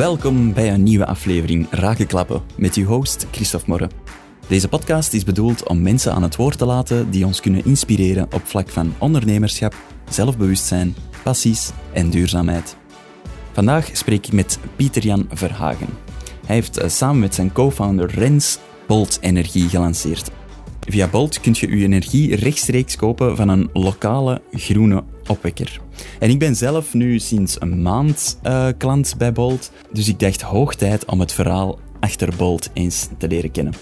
Welkom bij een nieuwe aflevering Rakenklappen met uw host Christophe Morre. Deze podcast is bedoeld om mensen aan het woord te laten die ons kunnen inspireren op vlak van ondernemerschap, zelfbewustzijn, passies en duurzaamheid. Vandaag spreek ik met Pieter-Jan Verhagen. Hij heeft eh, samen met zijn co-founder Rens Bolt Energie gelanceerd. Via Bolt kunt je je energie rechtstreeks kopen van een lokale groene En ik ben zelf nu sinds een maand uh, klant bij Bolt, dus ik dacht hoog tijd om het verhaal achter Bolt eens te leren kennen.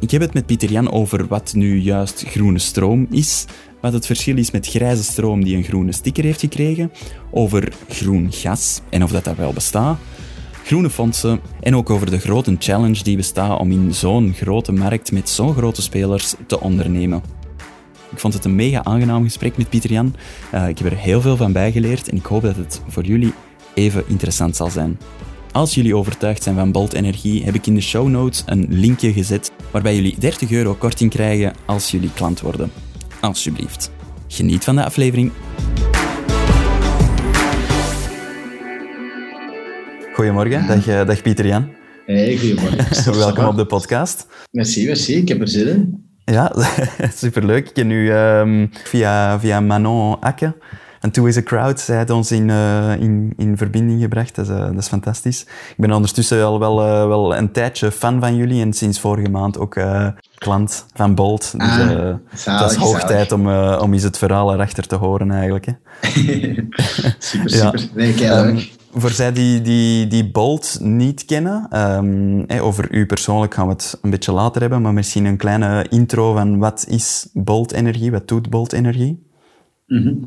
Ik heb het met Pieter Jan over wat nu juist groene stroom is, wat het verschil is met grijze stroom die een groene sticker heeft gekregen, over groen gas en of dat dat wel bestaat, groene fondsen en ook over de grote challenge die bestaat om in zo'n grote markt met zo'n grote spelers te ondernemen. Ik vond het een mega aangenaam gesprek met Pieter Jan. Uh, ik heb er heel veel van bijgeleerd en ik hoop dat het voor jullie even interessant zal zijn. Als jullie overtuigd zijn van Bolt Energie, heb ik in de show notes een linkje gezet waarbij jullie 30 euro korting krijgen als jullie klant worden. Alsjeblieft. Geniet van de aflevering. Goedemorgen, dag, eh, dag Pieter Jan. Hey, goedemorgen. Welkom op de podcast. Merci, merci. Ik heb er zin in. Ja, superleuk. Ik ken u um, via, via Manon Akke. En Two is a Crowd, zij ons in, uh, in, in verbinding gebracht. Dat is, uh, dat is fantastisch. Ik ben ondertussen al wel, uh, wel een tijdje fan van jullie en sinds vorige maand ook klant van Bolt. Dus ah, het is hoog tijd om, om eens het verhaal erachter te horen eigenlijk. Hè. super, super. Ja. Nee, um, voor zij die, die, die Bolt niet kennen, um, over u persoonlijk gaan we het een beetje later hebben, maar misschien een kleine intro van wat is Bolt Energie, wat doet Bolt Energie? Mm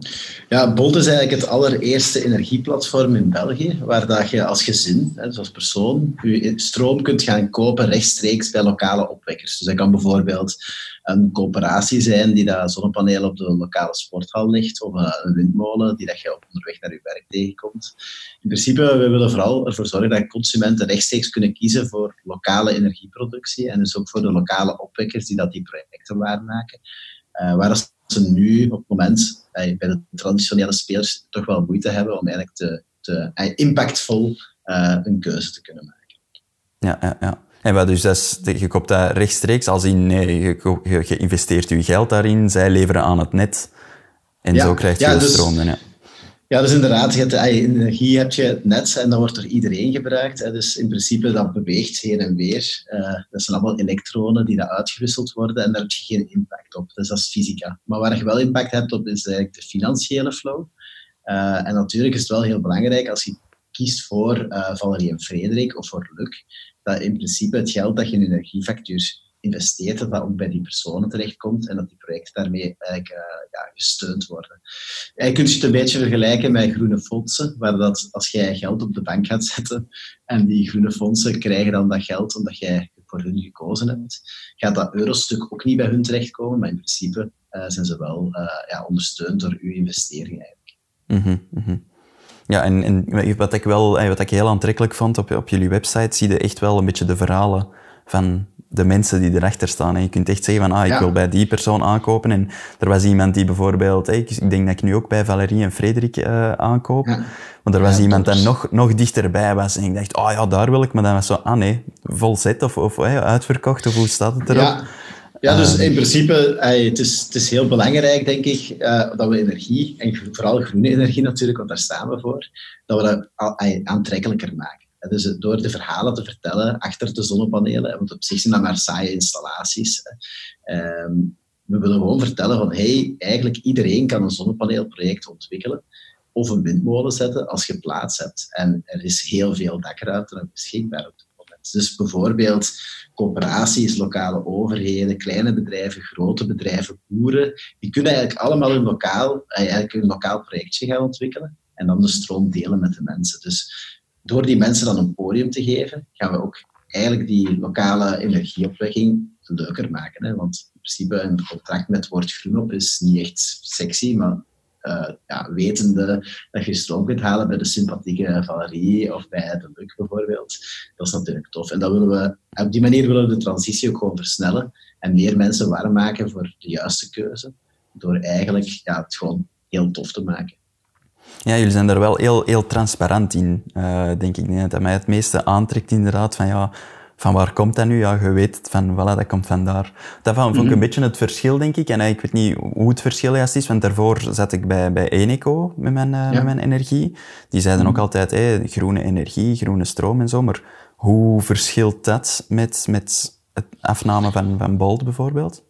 Ja, Bolt is eigenlijk het allereerste energieplatform in België, waar dat je als gezin, dus als persoon, je stroom kunt gaan kopen rechtstreeks bij lokale opwekkers. Dus dat kan bijvoorbeeld een coöperatie zijn die dat zonnepanelen op de lokale sporthal ligt, of een windmolen die dat je op onderweg naar je werk tegenkomt. In principe, we willen vooral ervoor zorgen dat consumenten rechtstreeks kunnen kiezen voor lokale energieproductie en dus ook voor de lokale opwekkers die dat die projecten waarmaken. Uh, waar ze nu op het moment bij de traditionele spelers toch wel moeite hebben om eigenlijk te, te impactvol uh, een keuze te kunnen maken. Ja, ja, ja. En wat dus dat is, je koopt dat rechtstreeks, als in nee, je, je, investeert je geld daarin, zij leveren aan het net en zo krijg je ja, dus, stroom. Ja. Ja, dus inderdaad, je hebt, energie heb je net en dat wordt door iedereen gebruikt. Hè. Dus in principe, dat beweegt heen en weer. Uh, dat zijn allemaal elektronen die daar uitgewisseld worden en daar heb je geen impact op. Dus dat is fysica. Maar waar je wel impact hebt op, is eigenlijk de financiële flow. Uh, en natuurlijk is het wel heel belangrijk als je kiest voor uh, Valerie en Frederik of voor Luc, dat in principe het geld dat je in energiefactuur investeert, dat ook bij die personen terechtkomt en dat die projecten daarmee eigenlijk uh, ja, gesteund worden. Je kunt het een beetje vergelijken met groene fondsen, waar dat als jij geld op de bank gaat zetten en die groene fondsen krijgen dan dat geld omdat jij voor hun gekozen hebt, gaat dat eurostuk ook niet bij hun terechtkomen, maar in principe uh, zijn ze wel ja, ondersteund door uw investering eigenlijk. Mm -hmm, Ja, en, en, wat ik wel wat ik heel aantrekkelijk vond op, op jullie website, zie je echt wel een beetje de verhalen van de mensen die erachter staan. En je kunt echt zeggen van, ah, ik wil bij die persoon aankopen. En er was iemand die bijvoorbeeld, ik denk dat ik nu ook bij Valerie en Frederik uh, aankoop. Ja. Want er was iemand die nog, nog dichterbij was. En ik dacht, oh ja, daar wil ik. Maar dan was zo, ah nee, vol set of, of uitverkocht. Of hoe staat het erop? Ja. Ja, dus in principe, het, is, het is heel belangrijk, denk ik, uh, dat we energie, en vooral groene energie natuurlijk, want daar staan we voor, dat we dat aantrekkelijker maken. Dus door de verhalen te vertellen achter de zonnepanelen, want op zich zijn dat maar saaie installaties. Ehm, we willen gewoon vertellen van, hey, eigenlijk iedereen kan een zonnepaneelproject ontwikkelen of een windmolen zetten als je plaats hebt. En er is heel veel dakruimte beschikbaar op dit moment. Dus bijvoorbeeld coöperaties, lokale overheden, kleine bedrijven, grote bedrijven, boeren, die kunnen eigenlijk allemaal een lokaal, eigenlijk een lokaal projectje gaan ontwikkelen en dan de stroom delen met de mensen. Dus door die mensen dan een podium te geven, gaan we ook eigenlijk die lokale energieopwekking leuker maken. Hè? Want in principe een contract met woord groen op is niet echt sexy, maar uh, ja, wetende dat je stroom kunt halen bij de sympathieke Valerie of bij de Luc bijvoorbeeld, dat is natuurlijk tof. En dat willen we, op die manier willen we de transitie ook gewoon versnellen en meer mensen warm maken voor de juiste keuze, door eigenlijk ja, het gewoon heel tof te maken. Ja, jullie zijn er wel heel, heel transparant in, uh, denk ik. Dat mij het meeste aantrekt inderdaad van ja, van waar komt dat nu? Ja, je weet van, voilà, dat komt vandaar. Dat vond ik een mhm. beetje het verschil, denk ik. En ik weet niet hoe het verschil juist is, want daarvoor zat ik bij, bij Eneco met mijn, uh, met mijn energie. Die zeiden mm ook altijd, hey, groene energie, groene stroom en zo. Maar hoe verschilt dat met, met het afname van, van Bolt bijvoorbeeld?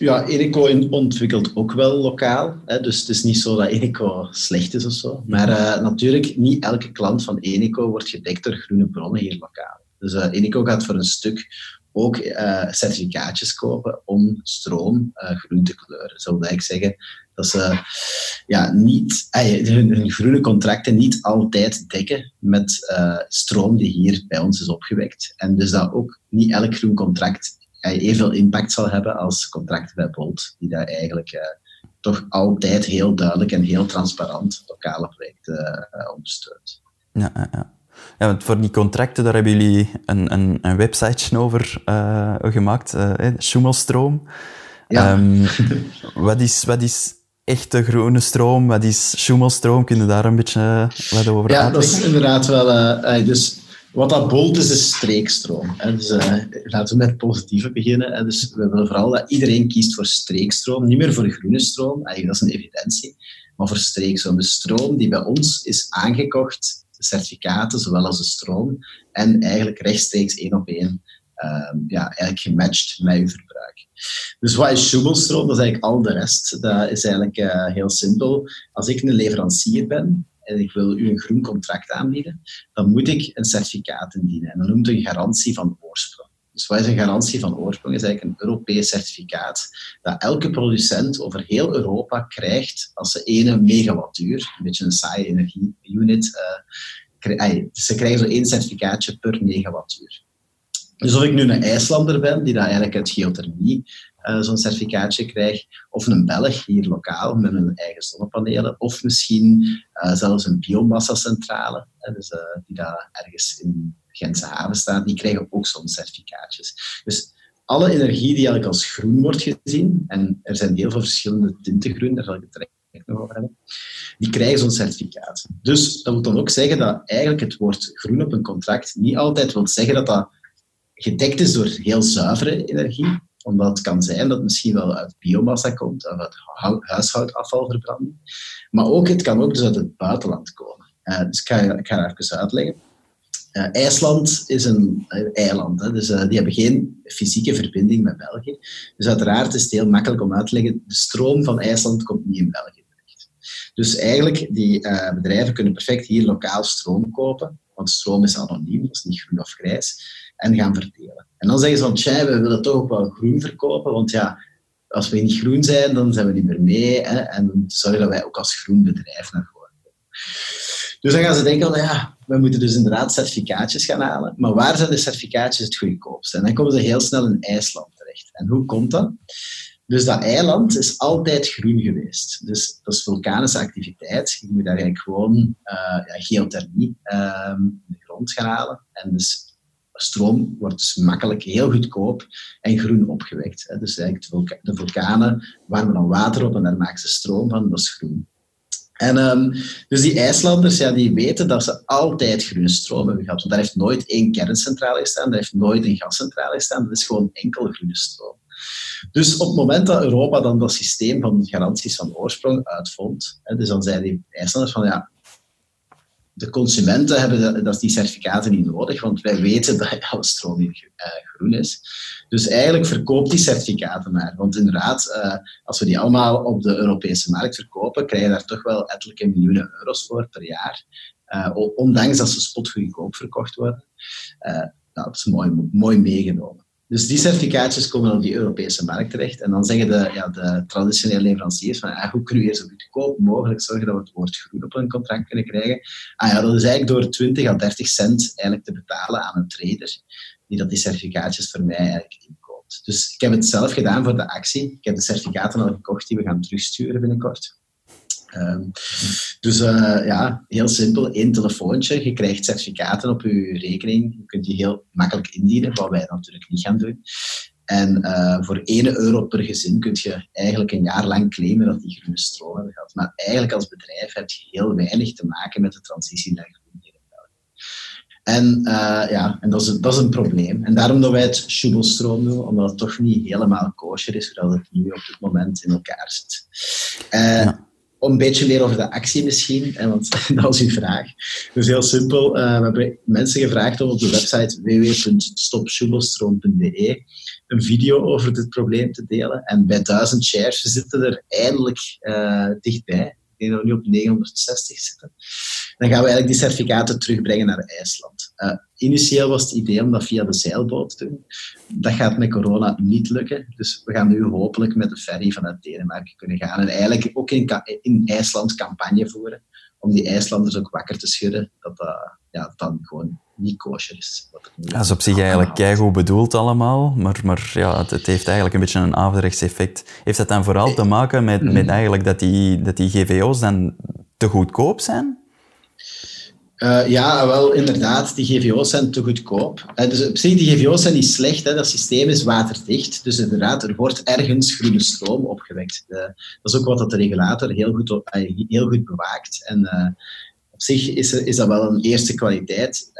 Ja, Eneco ontwikkelt ook wel lokaal. Hè, dus het is niet zo dat Eneco slecht is of zo. Maar uh, natuurlijk, niet elke klant van Eneco wordt gedekt door groene bronnen hier lokaal. Dus uh, Eneco gaat voor een stuk ook uh, certificaatjes kopen om stroom groen te kleuren. Zo wil ik zeggen dat ze ja, niet, hun, groene contracten niet altijd dekken met stroom die hier bij ons is opgewekt. En dus dat ook niet elk groen contract evenveel impact zal hebben als contracten bij Bolt, die daar eigenlijk toch altijd heel duidelijk en heel transparant lokale projecten ondersteunt. Ja, ja, ja. Ja, want voor die contracten, daar hebben jullie een, een, een website over uh, gemaakt, Schumelstroom. Ja. Um, wat, is, wat is echte groene stroom? Wat is Schumelstroom? Kun je daar een beetje wat over Ja, dat is inderdaad wel... dus wat dat bolt is, is streekstroom. Dus, laten we met positieve beginnen. Dus we willen vooral dat iedereen kiest voor streekstroom, niet meer voor groene stroom. dat is een evidentie. Maar voor streekstroom. De stroom die bij ons is aangekocht de certificaten, zowel als de stroom, en eigenlijk rechtstreeks één op één uh, ja, eigenlijk gematcht met uw verbruik. Dus wat is Schubelstroom? Dat is eigenlijk al de rest. Dat is eigenlijk uh, heel simpel. Als ik een leverancier ben en ik wil u een groen contract aanbieden, dan moet ik een certificaat indienen. En dat noemt een garantie van oorsprong. Dus wat is een garantie van oorsprong? is eigenlijk een Europees certificaat dat elke producent over heel Europa krijgt als ze 1 megawattuur, een beetje een saaie energieunit, uh, ze krijgen zo één certificaatje per megawattuur. Dus of ik nu een IJslander ben, die daar eigenlijk uit geothermie uh, zo'n certificaatje krijgt, of een Belg hier lokaal met een eigen zonnepanelen, of misschien uh, zelfs een biomassa-centrale, dus, die daar ergens in Gentse haven staan, die krijgen ook zo'n certificaatjes. Dus alle energie die eigenlijk als groen wordt gezien, en er zijn heel veel verschillende tinten groen, daar zal ik het direct nog over hebben, die krijgen zo'n certificaat. Dus dat wil dan ook zeggen dat eigenlijk het woord groen op een contract niet altijd wil zeggen dat dat gedekt is door heel zuivere energie, omdat het kan zijn dat het misschien wel uit biomassa komt, of uit huishoudafvalverbranding. Maar ook, het kan ook dus uit het buitenland komen. Uh, dus ik ga, ik ga even uitleggen. Uh, IJsland is een, eiland, hè, dus die hebben geen fysieke verbinding met België. Dus uiteraard is het heel makkelijk om uit te leggen, de stroom van IJsland komt niet in België terecht. Dus eigenlijk, die bedrijven kunnen perfect hier lokaal stroom kopen, want stroom is anoniem, dat is niet groen of grijs, en gaan verdelen. En dan zeggen ze van, tja, we willen toch ook wel groen verkopen, want ja, als we niet groen zijn, dan zijn we niet meer mee, hè, en zorgen dat wij ook als groen bedrijf naar voren komen. Dus dan gaan ze denken, ja, we moeten dus inderdaad certificaatjes gaan halen. Maar waar zijn de certificaatjes het goedkoopste? En dan komen ze heel snel in IJsland terecht. En hoe komt dat? Dus dat eiland is altijd groen geweest. Dus dat is vulkanische activiteit. Je moet daar eigenlijk gewoon uh, ja, geothermie uh, in de grond gaan halen. En dus stroom wordt dus makkelijk, heel goedkoop en groen opgewekt. Dus eigenlijk de, vulkanen warmen dan water op en daar maken ze stroom van, dat is groen. En um, dus die IJslanders, ja, die weten dat ze altijd groene stroom hebben gehad. Want daar heeft nooit één kerncentrale gestaan, daar heeft nooit een gascentrale gestaan. Dat is gewoon enkel groene stroom. Dus op het moment dat Europa dan dat systeem van garanties van oorsprong uitvond, hè, dus dan zeiden die IJslanders van ja, de consumenten hebben dat, die certificaten niet nodig, want wij weten dat alle stroom uh, groen is. Dus eigenlijk verkoopt die certificaten maar. Want inderdaad, uh, als we die allemaal op de Europese markt verkopen, krijg je daar toch wel ettelijke miljoenen euro's voor per jaar. Uh, ondanks dat ze spotgoedkoop verkocht worden. nou, dat is mooi meegenomen. Dus die certificaatjes komen op die Europese markt terecht. En dan zeggen de, ja, de traditionele leveranciers van ah, hoe kunnen we hier zo goedkoop mogelijk zorgen dat we het woord groen op een contract kunnen krijgen. Ah ja, dat is eigenlijk door 20 à 30 cent eigenlijk te betalen aan een trader die dat die certificaatjes voor mij eigenlijk inkoopt. Dus ik heb het zelf gedaan voor de actie. Ik heb de certificaten al gekocht die we gaan terugsturen binnenkort. Um, dus uh, ja, heel simpel, één telefoontje. Je krijgt certificaten op je rekening. Je kunt die heel makkelijk indienen, wat wij natuurlijk niet gaan doen. En uh, voor 1 euro per gezin kun je eigenlijk een jaar lang claimen dat die groene stroom hebben gehad. Maar eigenlijk als bedrijf heb je heel weinig te maken met de transitie naar groen hier in België. En, uh, ja, en dat, is, dat is een probleem. En daarom dat wij het Schubelstroom doen, omdat het toch niet helemaal kosher is, zoals het nu op dit moment in elkaar zit. Uh, een beetje meer over de actie misschien, want dat is uw vraag. Dus heel simpel, uh, we hebben mensen gevraagd om op de website www.stopschubelstroom.be een video over dit probleem te delen. En bij 1000 shares zitten er eindelijk uh, dichtbij. Ik denk dat we nu op 960 zitten. Dan gaan we eigenlijk die certificaten terugbrengen naar IJsland. Uh, initieel was het idee om dat via de zeilboot te doen. Dat gaat met corona niet lukken. Dus we gaan nu hopelijk met de ferry vanuit Denemarken kunnen gaan. En eigenlijk ook in, in IJsland campagne voeren. Om die IJslanders ook wakker te schudden dat dat ja, dan gewoon niet kosher is. Dat is op zich eigenlijk keigoed bedoeld allemaal, maar, maar ja, het, het, heeft eigenlijk een beetje een averechts effect. Heeft dat dan vooral te maken met, met mhm. eigenlijk dat die, dat die GVO's dan te goedkoop zijn? Uh, ja, wel inderdaad, die GVO's zijn te goedkoop. Uh, dus op zich, die GVO's zijn niet slecht, hè. dat systeem is waterdicht. Dus inderdaad, er wordt ergens groene stroom opgewekt. Uh, dat is ook wat dat de regulator heel goed, heel goed bewaakt. En op zich is, is dat wel een eerste kwaliteit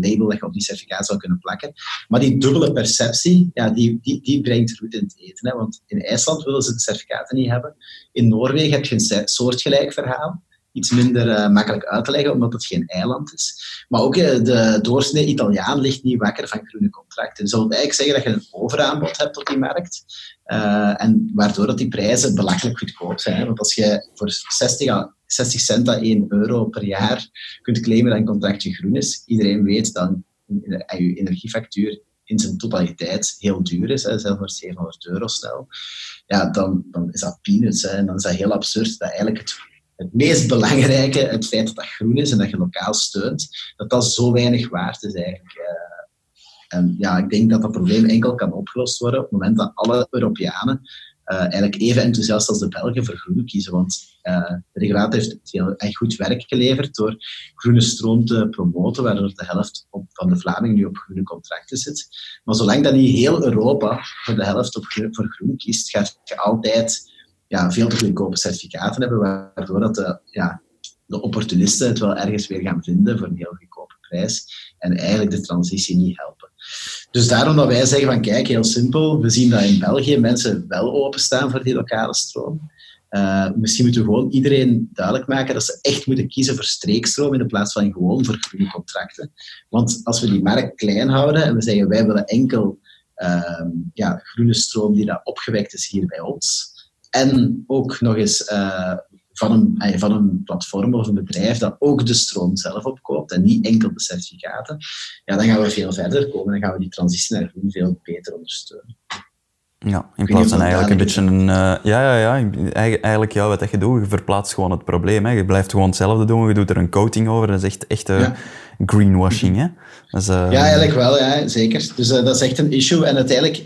label dat je op die certificaat zou kunnen plakken. Maar die dubbele perceptie, ja, die, die, die brengt roet in het eten. Hè? Want in IJsland willen ze de certificaten niet hebben. In Noorwegen heb je een soortgelijk verhaal. Iets minder uh, makkelijk uit te leggen, omdat het geen eiland is. Maar ook uh, de doorsnee Italiaan ligt niet wakker van groene contracten. Dus dat wil eigenlijk zeggen dat je een overaanbod hebt op die markt. Uh, en waardoor dat die prijzen belachelijk goedkoop zijn. Want als je voor 60 60 cent à 1 euro per jaar kunt claimen dat een contractje groen is. Iedereen weet dat je energiefactuur in zijn totaliteit heel duur is, zelfs voor 700 euro snel. Ja, dan, dan is dat peanuts. En dan is dat heel absurd dat eigenlijk het, het meest belangrijke, het feit dat dat groen is en dat je lokaal steunt, dat dat zo weinig waard is eigenlijk. Uh, en ja, ik denk dat dat probleem enkel kan opgelost worden op het moment dat alle Europeanen uh, eigenlijk even enthousiast als de Belgen voor groen kiezen. Want uh, de regulator heeft heel goed werk geleverd door groene stroom te promoten, waardoor de helft van de Vlamingen nu op groene contracten zit. Maar zolang dat niet heel Europa voor de helft op voor groen kiest, gaat je altijd ja, veel te goedkope certificaten hebben, waardoor dat de, ja, de opportunisten het wel ergens weer gaan vinden voor een heel goedkope prijs en eigenlijk de transitie niet helpen. Dus daarom dat wij zeggen van kijk, heel simpel, we zien dat in België mensen wel openstaan voor die lokale stroom. Uh, misschien moeten we gewoon iedereen duidelijk maken dat ze echt moeten kiezen voor streekstroom in plaats van gewoon voor groene contracten. Want als we die markt klein houden en we zeggen wij willen enkel uh, ja, groene stroom die daar opgewekt is hier bij ons, en ook nog eens uh, van een, van een platform of een bedrijf dat ook de stroom zelf opkoopt en niet enkel de certificaten, ja, dan gaan we veel verder komen. Dan gaan we die transitie naar groen veel beter ondersteunen. Ja, in plaats van eigenlijk een beetje een... Uh, ja, ja, ja. Eigenlijk, ja, wat je doet, je verplaatst gewoon het probleem. Hè. Je blijft gewoon hetzelfde doen, je doet er een coating over. Dat is echt, echt uh, greenwashing. Hè. Dat is, uh... Ja, eigenlijk wel, ja, zeker. Dus dat is echt een issue. En uiteindelijk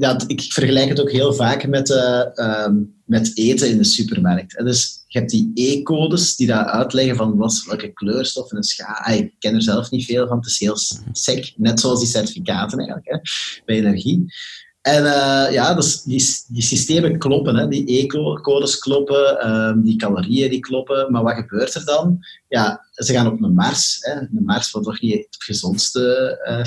ja, ik vergelijk het ook heel vaak met, uh, met eten in de supermarkt. dus je hebt die E-codes die daar uitleggen van wat, welke kleurstof en scha. Ah, ik ken er zelf niet veel van, het is heel sec. Net zoals die certificaten eigenlijk, hè, bij energie. En uh, ja, dus die, die systemen kloppen, hè. die eco-codes kloppen, um, die calorieën die kloppen. Maar wat gebeurt er dan? Ja, ze gaan op een Mars, hè. een Mars wat toch niet het gezondste uh,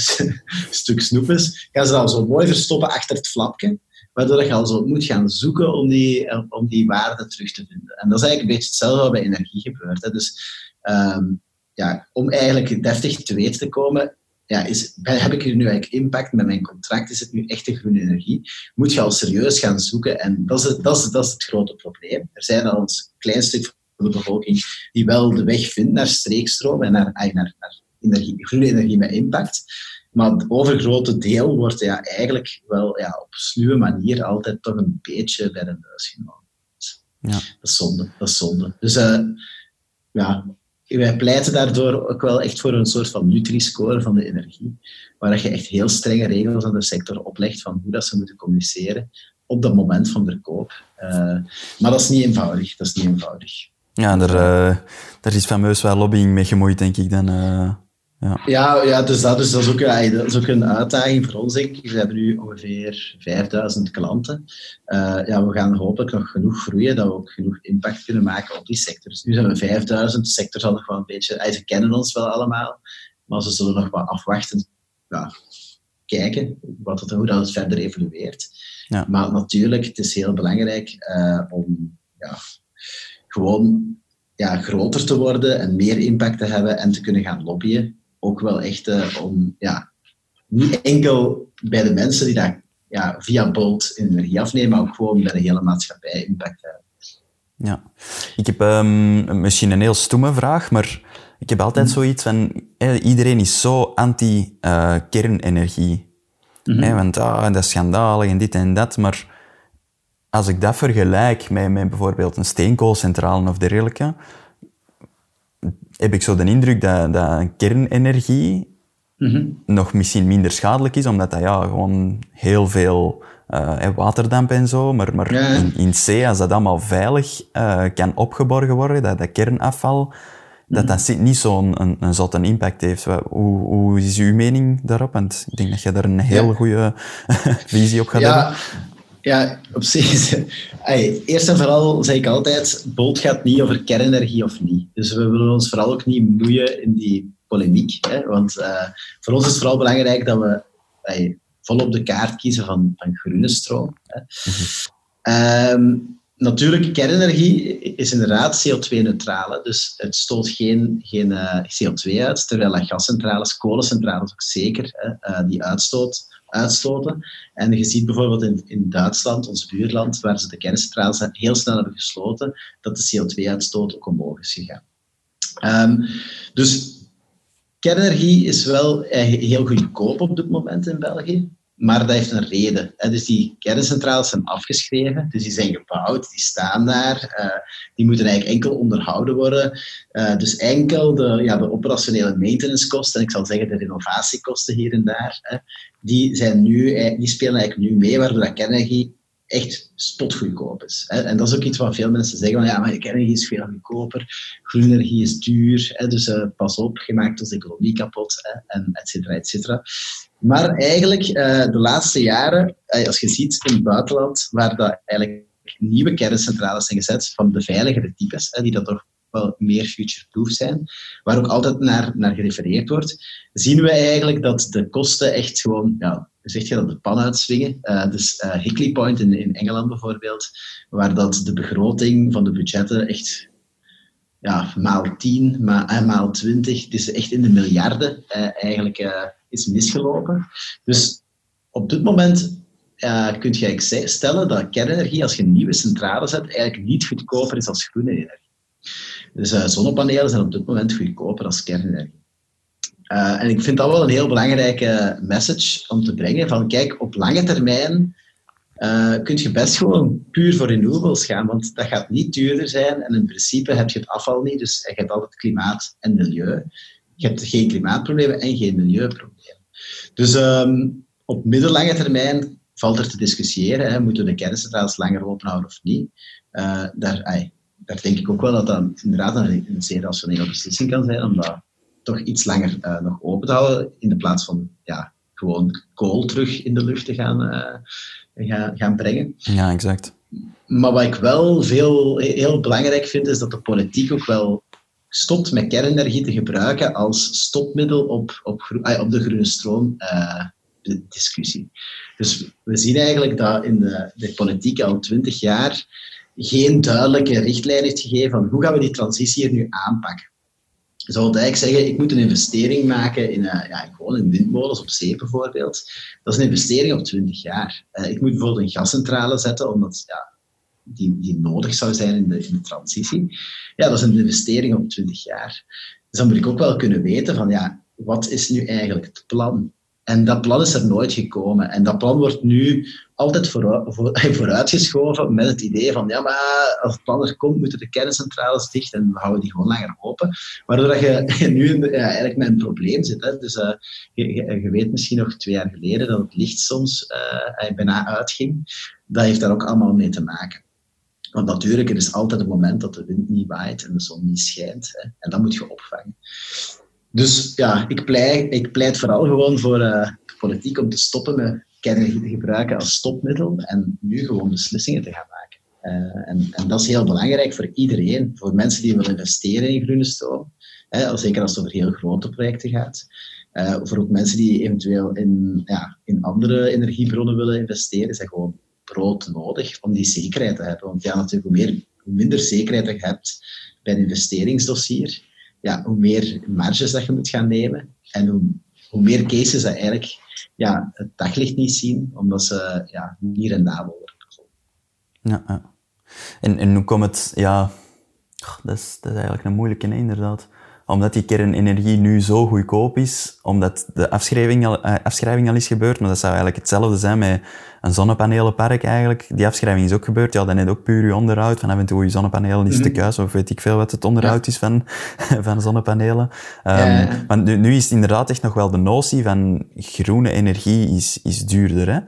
stuk snoep is, gaan ze dan zo mooi verstoppen achter het flapje. Waardoor je al zo moet gaan zoeken om die, eh, om die waarde terug te vinden. En dat is eigenlijk een beetje hetzelfde wat bij energie gebeurt. Hè. Dus um, ja, om eigenlijk deftig te weten te komen, ja, is, heb ik hier nu eigenlijk impact met mijn contract? Is het nu echte groene energie? Moet je al serieus gaan zoeken? En dat is het, dat is, dat is het grote probleem. Er zijn al een klein stuk van de bevolking die wel de weg vindt naar streekstroom en naar, naar, naar energie, groene energie met impact. Maar het overgrote deel wordt ja, eigenlijk wel ja, op sluwe manier altijd toch een beetje bij de neus genomen. Ja. Dat is zonde. Dat is zonde. Dus uh, ja, wij pleiten daardoor ook wel echt voor een soort van Nutri-score van de energie, waar je echt heel strenge regels aan de sector oplegt van hoe dat ze moeten communiceren op dat moment van verkoop. Uh, maar dat is niet eenvoudig. Dat is niet eenvoudig. Ja, daar, uh, daar is fameus wel lobbying mee gemoeid, denk ik dan. Uh... Ja, ja, ja dus dat, dus dat, is ook, dat is ook een uitdaging voor ons, denk ik. We hebben nu ongeveer 5000 klanten. Uh, ja, we gaan hopelijk nog genoeg groeien, dat we ook genoeg impact kunnen maken op die sector. Dus nu zijn we 5000, de sector zal nog wel een beetje... Ze kennen ons wel allemaal, maar ze zullen nog wat afwachten. Ja, kijken wat het, hoe dat het verder evolueert. Ja. Maar natuurlijk, het is heel belangrijk uh, om ja, gewoon ja, groter te worden en meer impact te hebben en te kunnen gaan lobbyen ook wel echt uh, om, ja, niet enkel bij de mensen die dat ja, via Bolt energie afnemen, maar ook gewoon bij de hele maatschappij impact hebben. Ja, ik heb um, misschien een heel stomme vraag, maar ik heb altijd mm. zoiets van, iedereen is zo anti-kernenergie. Uh, mm -hmm. want ah, dat is schandalig en dit en dat, maar als ik dat vergelijk met, met bijvoorbeeld een steenkoolcentrale of dergelijke, heb ik zo de indruk dat, dat kernenergie mhm. nog misschien minder schadelijk is, omdat dat ja, gewoon heel veel uh, waterdamp en zo, maar, maar in, in C, als dat allemaal veilig uh, kan opgeborgen worden, dat, dat kernafval, dat mhm. dat niet zo'n een, een zotte impact heeft. Hoe, hoe is uw mening daarop? Want ik denk dat je daar een heel goede visie op gaat hebben. Ja, op zich. eerst en vooral zeg ik altijd: Bolt gaat niet over kernenergie of niet. Dus we willen ons vooral ook niet moeien in die polemiek. Hè, want uh, voor ons is het vooral belangrijk dat we ay, vol op de kaart kiezen van, van groene stroom. Hè. Um, natuurlijk, kernenergie is inderdaad CO2-neutraal. Dus het stoot geen, geen eh, CO2 uit, terwijl gascentrales, kolencentrales ook zeker hè, uh, die uitstoot uitstoten. En je ziet bijvoorbeeld in, in Duitsland, ons buurland, waar ze de kerncentrales heel snel hebben gesloten, dat de CO2-uitstoot ook omhoog is gegaan. Um, dus kernenergie is wel heel goedkoop op dit moment in België. Maar dat heeft een reden. Dus die kerncentrales zijn afgeschreven, dus die zijn gebouwd, die staan daar. Uh, die moeten eigenlijk enkel onderhouden worden. Uh, dus enkel de, ja, de operationele maintenancekosten, en ik zal zeggen de renovatiekosten hier en daar, hè, die, zijn nu, die spelen eigenlijk nu mee, waardoor dat kernenergie echt spotgoedkoop is. En dat is ook iets wat veel mensen zeggen, van, ja, maar kernenergie is veel goedkoper, groene energie is duur, dus pas op, je maakt onze economie kapot, en et cetera, et cetera. Maar eigenlijk, uh, de laatste jaren, uh, als je ziet in het buitenland, waar dat eigenlijk nieuwe kerncentrales zijn gezet van de veiligere types, die dat toch wel meer future-proof zijn, waar ook altijd naar, naar gerefereerd wordt, zien we eigenlijk dat de kosten echt gewoon, ja, zeg je dat, de pan uitswingen. Uh, dus uh, Hickley Point in, in Engeland bijvoorbeeld, waar dat de begroting van de budgetten echt ja, maal 10, maal, maal 20, dus echt in de miljarden eigenlijk is misgelopen. Dus op dit moment uh, kun je stellen dat kernenergie, als je nieuwe centrales hebt, eigenlijk niet goedkoper is als groene energie. Dus uh, zonnepanelen zijn op dit moment goedkoper als kernenergie. Uh, en ik vind dat wel een heel belangrijke message om te brengen. Van kijk, op lange termijn uh, kun je best gewoon puur voor renewables gaan, want dat gaat niet duurder zijn. En in principe heb je het afval niet, dus je hebt altijd klimaat en milieu. Je hebt geen klimaatproblemen en geen milieuproblemen. Dus um, op middellange termijn valt er te discussiëren. Hè. Moeten we de kerncentrales langer open houden of niet? Uh, daar, daar denk ik ook wel dat dat inderdaad een, een zeer rationele beslissing kan zijn om dat toch iets langer uh, nog open te houden, in de plaats van ja, gewoon kool terug in de lucht te gaan, uh, gaan, gaan brengen. Ja, exact. Maar wat ik wel veel, heel belangrijk vind, is dat de politiek ook wel stopt met kernenergie te gebruiken als stopmiddel op, op, op de groene stroom uh, discussie. Dus we zien eigenlijk dat in de, de politiek al twintig jaar geen duidelijke richtlijn heeft gegeven van hoe gaan we die transitie hier nu aanpakken. Je zou eigenlijk zeggen, ik moet een investering maken in, uh, ja, gewoon in windmolens op zee bijvoorbeeld. Dat is een investering op 20 jaar. Uh, ik moet bijvoorbeeld een gascentrale zetten, omdat ja, die, die nodig zou zijn in de, transitie. Ja, dat is een investering op 20 jaar. Dus dan moet ik ook wel kunnen weten van, ja, wat is nu eigenlijk het plan? En dat plan is er nooit gekomen. En dat plan wordt nu altijd vooruit, vooruitgeschoven met het idee van, ja, maar als het plan er komt, moeten de kerncentrales dicht en we houden die gewoon langer open. Waardoor je nu ja, eigenlijk met een probleem zit. Hè. Dus uh, je, weet misschien nog twee jaar geleden dat het licht soms uh, bijna uitging. Dat heeft daar ook allemaal mee te maken. Want natuurlijk, er is altijd een moment dat de wind niet waait en de zon niet schijnt. Hè, en dat moet je opvangen. dus ja, ik pleit, ik pleit vooral gewoon voor uh, politiek om te stoppen met kernenergie te gebruiken als stopmiddel en nu gewoon beslissingen te gaan maken. Uh, en, en, dat is heel belangrijk voor iedereen, voor mensen die willen investeren in groene stroom, hè, zeker als het over heel grote projecten gaat. Uh, voor ook mensen die eventueel in, ja, in andere energiebronnen willen investeren, is gewoon brood nodig om die zekerheid te hebben. Want ja, natuurlijk, hoe, meer, hoe minder zekerheid je hebt bij een investeringsdossier, ja, hoe meer marges dat je moet gaan nemen en hoe, hoe meer cases dat eigenlijk ja, het daglicht niet zien, omdat ze ja, niet rendabel worden. Ja, ja. En, en hoe komt het, ja, dat is, dat is eigenlijk een moeilijke, inderdaad omdat die kernenergie nu zo goedkoop is, omdat de afschrijving al, uh, afschrijving al is gebeurd, maar dat zou eigenlijk hetzelfde zijn met een zonnepanelenpark eigenlijk. Die afschrijving is ook gebeurd, ja, dan net ook puur je onderhoud, van af en toe je zonnepanelen is te mhm. kuis, of weet ik veel wat het onderhoud is van, van zonnepanelen. Um, Maar nu, nu, is het inderdaad echt nog wel de notie van groene energie is, is duurder, hè?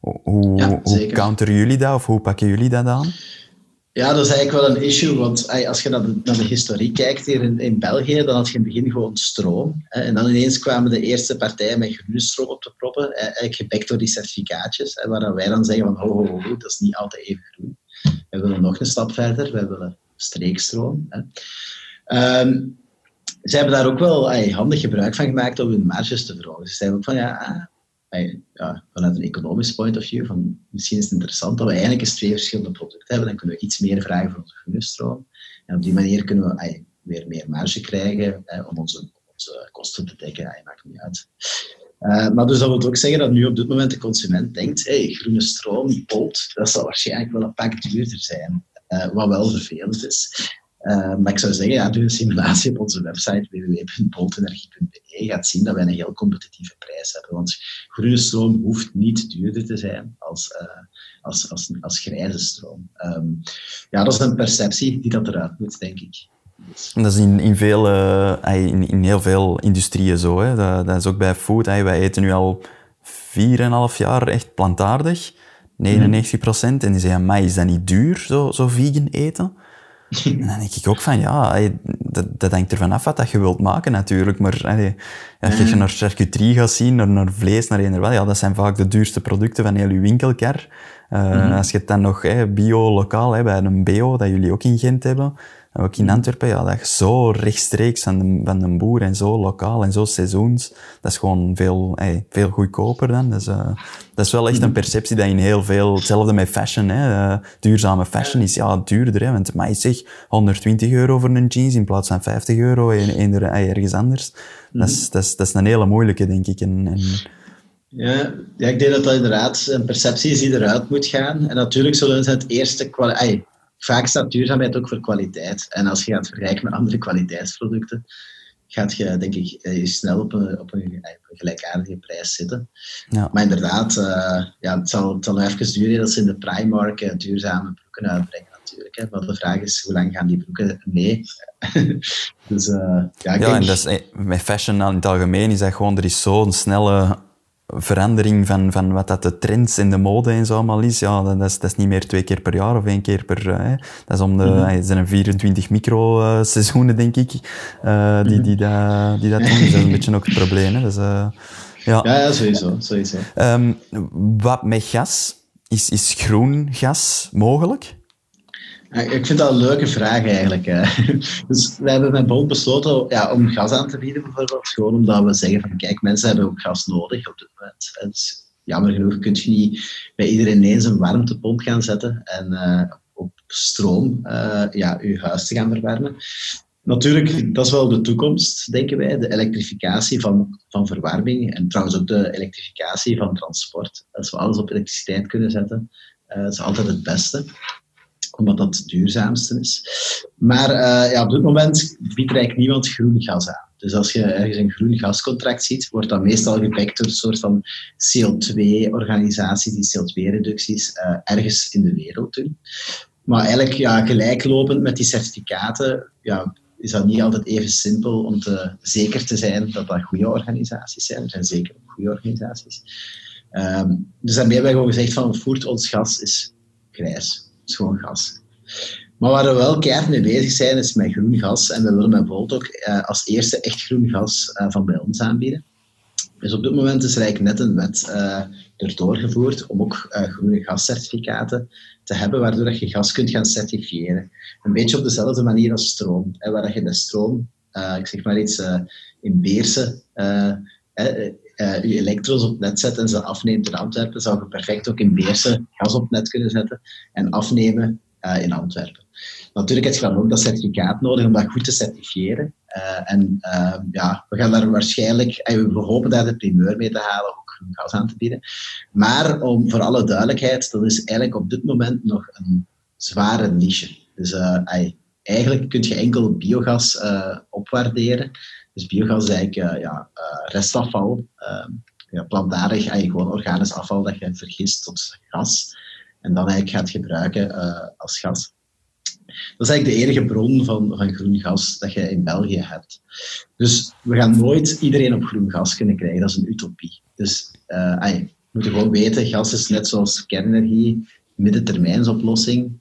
Hoe, hoe counteren jullie dat, of hoe pakken jullie dat aan? Ja, dat is eigenlijk wel een issue, want als je naar de, naar de historie kijkt hier in, in België, dan had je in het begin gewoon stroom. Hè, en dan ineens kwamen de eerste partijen met groene stroom op te proppen, eigenlijk gebekt door die certificaatjes, hè, waar wij dan zeggen van, ho, ho, ho, dat is niet altijd even groen. We willen nog een stap verder, we willen streekstroom. Hè. Um, ze hebben daar ook wel handig gebruik van gemaakt om hun marges te verhogen. Ze zeiden ook van, ja, vanuit een economisch point of view, van, misschien is het interessant dat we eigenlijk eens twee verschillende producten hebben. Dan kunnen we iets meer vragen voor onze groene En op die manier kunnen we weer meer marge krijgen om onze, onze kosten te dekken. Ja, maakt niet uit. Uh, maar dus dat wil ook zeggen dat nu op dit moment de consument denkt, hey, groene stroom, Bolt, dat zal waarschijnlijk wel een pak duurder zijn. Uh, wat wel vervelend is. Uh, maar ik zou zeggen, ja, doe een simulatie op onze website www.boltenergie.be. Je gaat zien dat wij een heel competitieve prijs hebben. Want groene stroom hoeft niet duurder te zijn als, uh, als, als, als grijze stroom. Um, ja, dat is een perceptie die dat eruit moet, denk ik. Dus. Dat is in, in, veel, uh, in, in, heel veel industrieën zo. Hè. Dat, dat is ook bij food. Hè. Wij eten nu al 4,5 jaar echt plantaardig. 99 procent. En die zeggen, maar is dat niet duur, zo, zo vegan eten? En dan denk ik ook van, ja, dat, dat hangt ervan af wat dat je wilt maken natuurlijk. Maar allee, als je naar charcuterie gaat zien, naar, naar vlees, naar eender wel, ja, dat zijn vaak de duurste producten van heel je winkelkar. Uh, Als je het dan nog bio, lokaal, hè, bij een BO, dat jullie ook in Gent hebben, ook in Antwerpen, ja, dat zo rechtstreeks van de, van de boer en zo lokaal en zo seizoens, dat is gewoon veel, hey, veel goedkoper dan. Dus, uh, dat is wel echt een perceptie dat in heel veel, hetzelfde met fashion, hè, uh, duurzame fashion is ja duurder, hè, want mij zeg 120 euro voor een jeans in plaats van 50 euro in, in, ergens anders. Dat, is, dat, is, dat is een hele moeilijke, denk ik. En, en ja, ja, ik denk dat dat inderdaad een perceptie is die eruit moet gaan. En natuurlijk zullen ze het eerste vaak staat duurzaamheid ook voor kwaliteit. En als je gaat vergelijken met andere kwaliteitsproducten, gaat je, denk ik, eh, snel op een, op een, gelijkaardige prijs zitten. Ja. Maar inderdaad, uh, ja, het, zal, het zal even duren dat ze in de Primark uh, duurzame broeken uitbrengen natuurlijk. Hè. Maar de vraag is, hoe lang gaan die broeken mee? dus, uh, ja, ja en dat is, met fashion in het algemeen is dat gewoon, er is zo'n snelle verandering van, van wat dat de trends in de mode en zo allemaal is, ja, dat is, dat is niet meer twee keer per jaar of één keer per... Uh, dat is om de... Mm -hmm. zijn 24 micro-seizoenen, denk ik, uh, die, die, dat, die dat doen. Dus dat is een beetje ook het probleem. Hè. Dus, uh, ja. ja, sowieso. sowieso. Um, wat met gas? Is, is groen gas mogelijk? Ik vind dat een leuke vraag eigenlijk. Dus we hebben met Bond besloten ja, om gas aan te bieden, bijvoorbeeld. Gewoon omdat we zeggen van kijk, mensen hebben ook gas nodig op dit moment. Jammer genoeg kun je niet bij iedereen ineens een warmtepomp gaan zetten en uh, op stroom uh, ja, je huis te gaan verwarmen. Natuurlijk, dat is wel de toekomst, denken wij. De elektrificatie van, van verwarming en trouwens ook de elektrificatie van transport. Als we alles op elektriciteit kunnen zetten, uh, is altijd het beste omdat dat het duurzaamste is. Maar uh, ja, op dit moment biedt eigenlijk niemand groen gas aan. Dus als je ergens een groen gascontract ziet, wordt dat meestal gebackt door een soort van CO2-organisatie die CO2-reducties uh, eh, ergens in de wereld doen. Maar eigenlijk ja, gelijklopend met die certificaten ja, is dat niet altijd even simpel om te, zeker te zijn dat dat goede organisaties zijn. Er zijn zeker goede organisaties. Um, dus daarmee hebben we gewoon gezegd van voert ons gas is grijs schoon gas. Maar waar we wel keihard mee bezig zijn, is met groen gas. En we willen met Volt ook uh, als eerste echt groen gas uh, van bij ons aanbieden. Dus op dit moment is er eigenlijk net een wet uh, erdoor gevoerd om ook groene gascertificaten te hebben, waardoor je gas kunt gaan certifiëren. Een beetje op dezelfde manier als stroom. Hè, waar je de stroom, ik zeg maar iets, in Beersen uh, je elektro's op net zet en ze afneemt in Antwerpen, zou je perfect ook in Beersen gas op net kunnen zetten en afnemen uh, in Antwerpen. Natuurlijk heb je dan ook dat certificaat nodig om dat goed te certifiëren. Uh, en ja, we gaan daar waarschijnlijk, we hopen daar de primeur mee te halen, ook gas aan te bieden. Maar om, voor alle duidelijkheid, dat is eigenlijk op dit moment nog een zware niche. Dus eigenlijk kun je enkel biogas opwaarderen. Dus biogas is eigenlijk uh, ja, uh, restafval, uh, ja, plantaardig, eigenlijk gewoon organisch afval dat je vergist tot gas. En dan eigenlijk gaat gebruiken eh, als gas. Dat is eigenlijk de enige bron van, van groen gas dat je in België hebt. Dus we gaan nooit iedereen op groen gas kunnen krijgen. Dat is een utopie. Dus we moeten gewoon weten, gas is net zoals kernenergie, middentermijnsoplossing,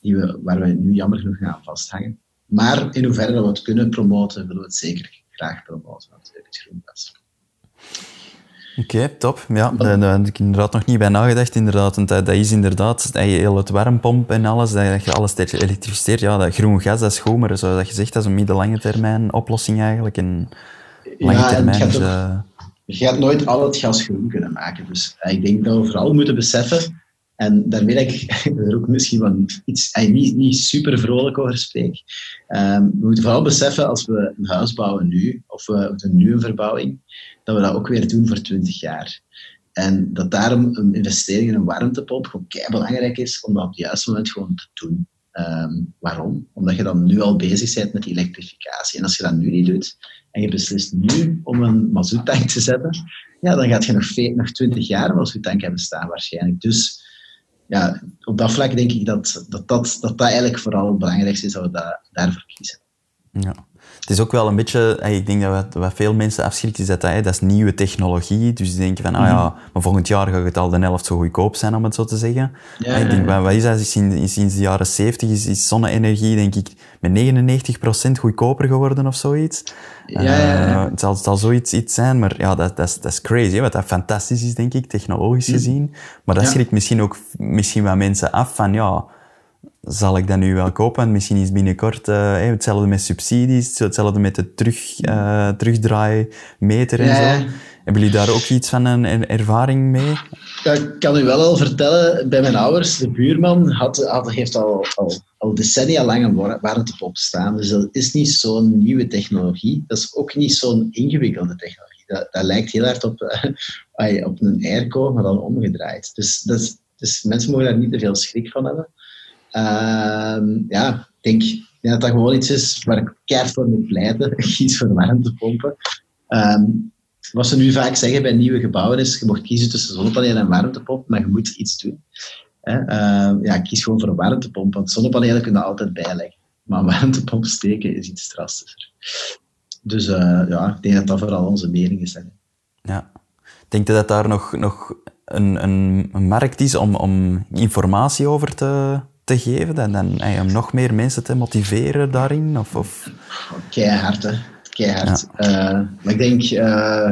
die we, waar we nu jammer genoeg aan vasthangen. Maar in hoeverre we het kunnen promoten, willen we het zeker graag promoten, natuurlijk, het groengas. Oké, top. Ja, daar heb ik inderdaad nog niet bij nagedacht. Inderdaad, want dat, is inderdaad heel het warmpomp en alles, dat je alles elektrificeert. Ja, dat groen gas, dat is goed, maar zoals dat je zegt, dat is een middellange termijn oplossing eigenlijk. En lange ja, termijn je, gaat uh... je gaat nooit al het gas groen kunnen maken. Dus ik denk dat we vooral moeten beseffen en daarmee dat ik er ook misschien wel iets, niet, niet super vrolijk over spreek. Um, we moeten vooral beseffen, als we een huis bouwen nu, of we doen nu een verbouwing, dat we dat ook weer doen voor 20 jaar. En dat daarom een investering in een warmtepomp gewoon kei belangrijk is om dat op het juiste moment gewoon te doen. Um, waarom? Omdat je dan nu al bezig bent met elektrificatie. En als je dat nu niet doet, en je beslist nu om een mazoettank te zetten, ja, dan gaat je nog, nog 20 jaar een mazoettank hebben staan waarschijnlijk. Dus ja, op dat vlak denk ik dat dat, dat, dat, dat eigenlijk vooral het belangrijkste is dat we dat, daarvoor kiezen. Ja. Het is ook wel een beetje, ik denk dat wat, wat veel mensen afschrikt, is dat dat, dat is nieuwe technologie. Dus die denken van, ah ja, mhm. maar volgend jaar gaat het al de helft zo goedkoop zijn, om het zo te zeggen. Ja, ik denk, wat is dat? Sinds, sinds de jaren 70 is, is zonne-energie, denk ik, met 99% goedkoper geworden of zoiets. Ja, uh, het, zal, het zal zoiets iets zijn, maar ja, dat, dat, is, dat is crazy. Wat dat fantastisch is, denk ik, technologisch mhm. gezien. Maar dat schrikt misschien ook misschien wat mensen af van, ja, zal ik dat nu wel kopen? misschien is binnenkort uh, hetzelfde met subsidies, hetzelfde met de terug, uh, terugdraaimeter en zo. Hebben jullie daar ook iets van een ervaring mee? Ja, ik kan u wel al vertellen, bij mijn ouders, de buurman had, had, heeft al, al, al decennia lang een warmtepomp staan. Dus dat is niet zo'n nieuwe technologie. Dat is ook niet zo'n ingewikkelde technologie. Dat, dat lijkt heel erg op, uh, op een airco, maar dan omgedraaid. Dus, dat dus mensen mogen daar niet te veel schrik van hebben. Uh, ja, ik denk, dat dat gewoon iets is waar ik keihard voor moet pleiten. Kies voor warmtepompen. Um, wat ze nu vaak zeggen bij nieuwe gebouwen is, je mag kiezen tussen zonnepanelen en warmtepomp, maar je moet iets doen. Hè? Uh, ja, kies gewoon voor een warmtepomp, want zonnepanelen kunnen altijd bijleggen. Maar een warmtepomp steken is iets drastischer. Dus uh, ja, ik denk dat dat vooral onze mening is. Ja. Denk je dat daar nog, nog een, een, een markt is om, om informatie over te, te geven en, dan, en om nog meer mensen te motiveren daarin? Of, of... Keihard, hè. Keihard. Ja. Uh, maar ik denk, uh,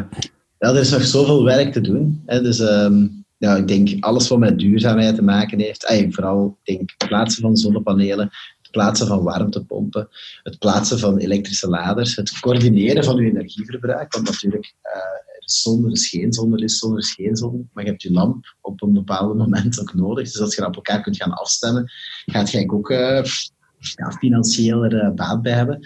er is nog zoveel werk te doen. Hè. Dus um, ja, ik denk alles wat met duurzaamheid te maken heeft, eigenlijk vooral denk, het plaatsen van zonnepanelen, het plaatsen van warmtepompen, het plaatsen van elektrische laders, het coördineren van uw energieverbruik, want natuurlijk uh, zon, er is geen zon, er is zon, er is geen zon. Maar je hebt je lamp op een bepaald moment ook nodig. Dus als je op elkaar kunt gaan afstemmen, gaat je ook uh, ja, financieel uh, baat bij hebben.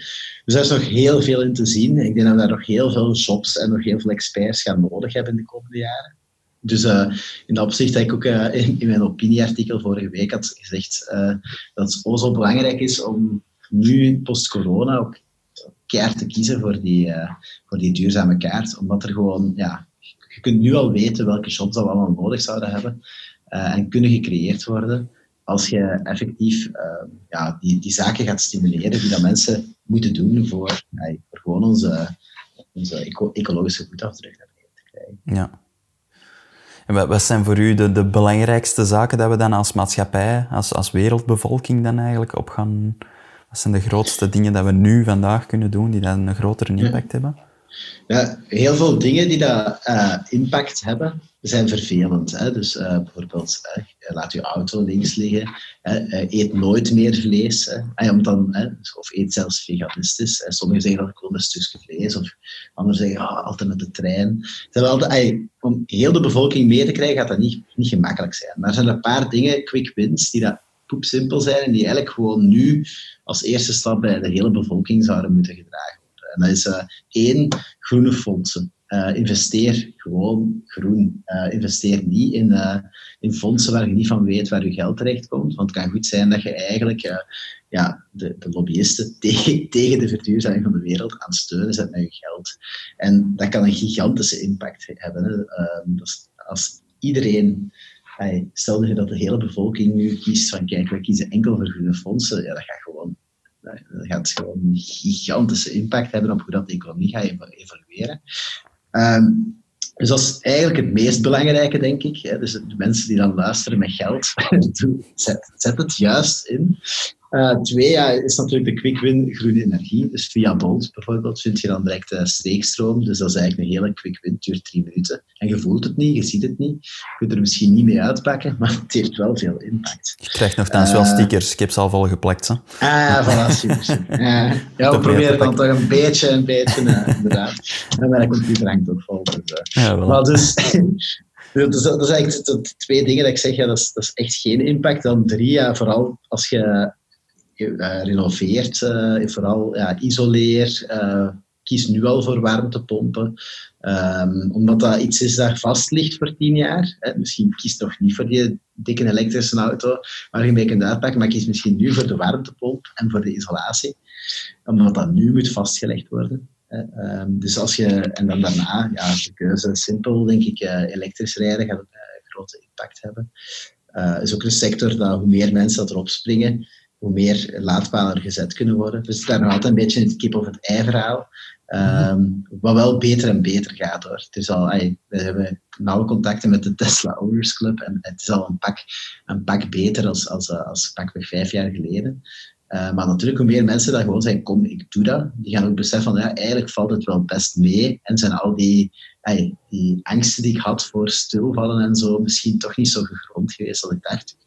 Dus daar is nog heel veel in te zien. Ik denk dat we daar nog heel veel jobs en nog heel veel experts gaan nodig hebben in de komende jaren. Dus uh, in dat opzicht heb ik ook in, mijn opinieartikel vorige week had gezegd dat het zo belangrijk is om nu post-corona ook keihard te kiezen voor die, uh, voor die duurzame kaart. Omdat er gewoon, ja, je kunt nu al weten welke jobs dat we allemaal nodig zouden hebben uh, en kunnen gecreëerd worden als je effectief uh, ja, die, die zaken gaat stimuleren die dat mensen moeten doen voor, voor gewoon onze, onze eco ecologische voetafdruk te krijgen. Ja. En wat zijn voor u de, de belangrijkste zaken dat we dan als maatschappij, als, als wereldbevolking dan eigenlijk op gaan... Wat zijn de grootste dingen dat we nu vandaag kunnen doen die dan een grotere impact hebben? Ja, heel veel dingen die dat uh, impact hebben, zijn vervelend. Hè? Dus uh, bijvoorbeeld, uh, laat je auto links liggen, eet nooit meer vlees, hè? Om dan, of eet zelfs veganistisch. Sommigen zeggen dat ik wil een stukje vlees, of anderen zeggen oh, altijd met de trein. Altijd, om heel de bevolking mee te krijgen, gaat dat niet, niet gemakkelijk zijn. Maar er zijn een paar dingen, quick wins, die dat simpel zijn en die eigenlijk gewoon nu als eerste stap bij de hele bevolking zouden moeten gedragen en dat is uh, één, groene fondsen. Uh, investeer gewoon groen. Uh, investeer niet in, in fondsen waar je niet van weet waar je geld terechtkomt. Want het kan goed zijn dat je eigenlijk ja, de, de lobbyisten tegen, tegen de verduurzaming van de wereld aan steunen zet met je geld. En dat kan een gigantische impact hebben. Hè. Dus als iedereen stel je dat de hele bevolking nu kiest van kijk, wij kiezen enkel voor groene fondsen, ja, dat gaat gewoon dat gaat gewoon een gigantische impact hebben op hoe dat de economie gaat evolueren. Um, dus dat is eigenlijk het meest belangrijke, denk ik. Dus de mensen die dan luisteren met geld, zet het juist in. Uh, twee ja, is natuurlijk de quick win groene energie. Dus via Bolt bijvoorbeeld vind je dan direct uh, steekstroom. Dus dat is eigenlijk een hele quick win, het duurt drie minuten. En je voelt het niet, je ziet het niet. Je kunt er misschien niet mee uitpakken, maar het heeft wel veel impact. Je krijgt nogthans uh, wel stickers. Ik heb ze al vol geplakt. Hè? Ah, voilà, super. ja, we proberen dan toch een beetje, een beetje, inderdaad. En mijn computer hangt toch vol. Dus, ja, maar dus, dus dat, is eigenlijk de, twee dingen dat ik zeg, ja, dat, is, dat is echt geen impact. Dan drie, ja, vooral als je renoveert, uh, vooral ja, isoleer. Uh, kies nu al voor warmtepompen. Um, omdat dat iets is dat vast ligt voor tien jaar. Misschien kies toch niet voor die dikke elektrische auto waar je mee kunt uitpakken, maar kies misschien nu voor de warmtepomp en voor de isolatie. Omdat dat nu moet vastgelegd worden. Um, dus als je, en dan daarna, ja, de keuze is simpel, denk ik, elektrisch rijden gaat een grote impact hebben. Is ook een sector dat hoe meer mensen dat erop springen, hoe meer laadpalen gezet kunnen worden. Dus daar nog altijd een beetje in het kip of het ei verhaal. Um, wat wel beter en beter gaat hoor. Het al, we hebben nauwe contacten met de Tesla Owners Club en het is al een pak, een pak beter als, als, als pakweg vijf jaar geleden. Uh, maar natuurlijk, hoe meer mensen dat gewoon zeggen, kom, ik doe dat, die gaan ook beseffen van, ja, eigenlijk valt het wel best mee. En zijn al die, die angsten die ik had voor stilvallen en zo, misschien toch niet zo gegrond geweest als ik dacht.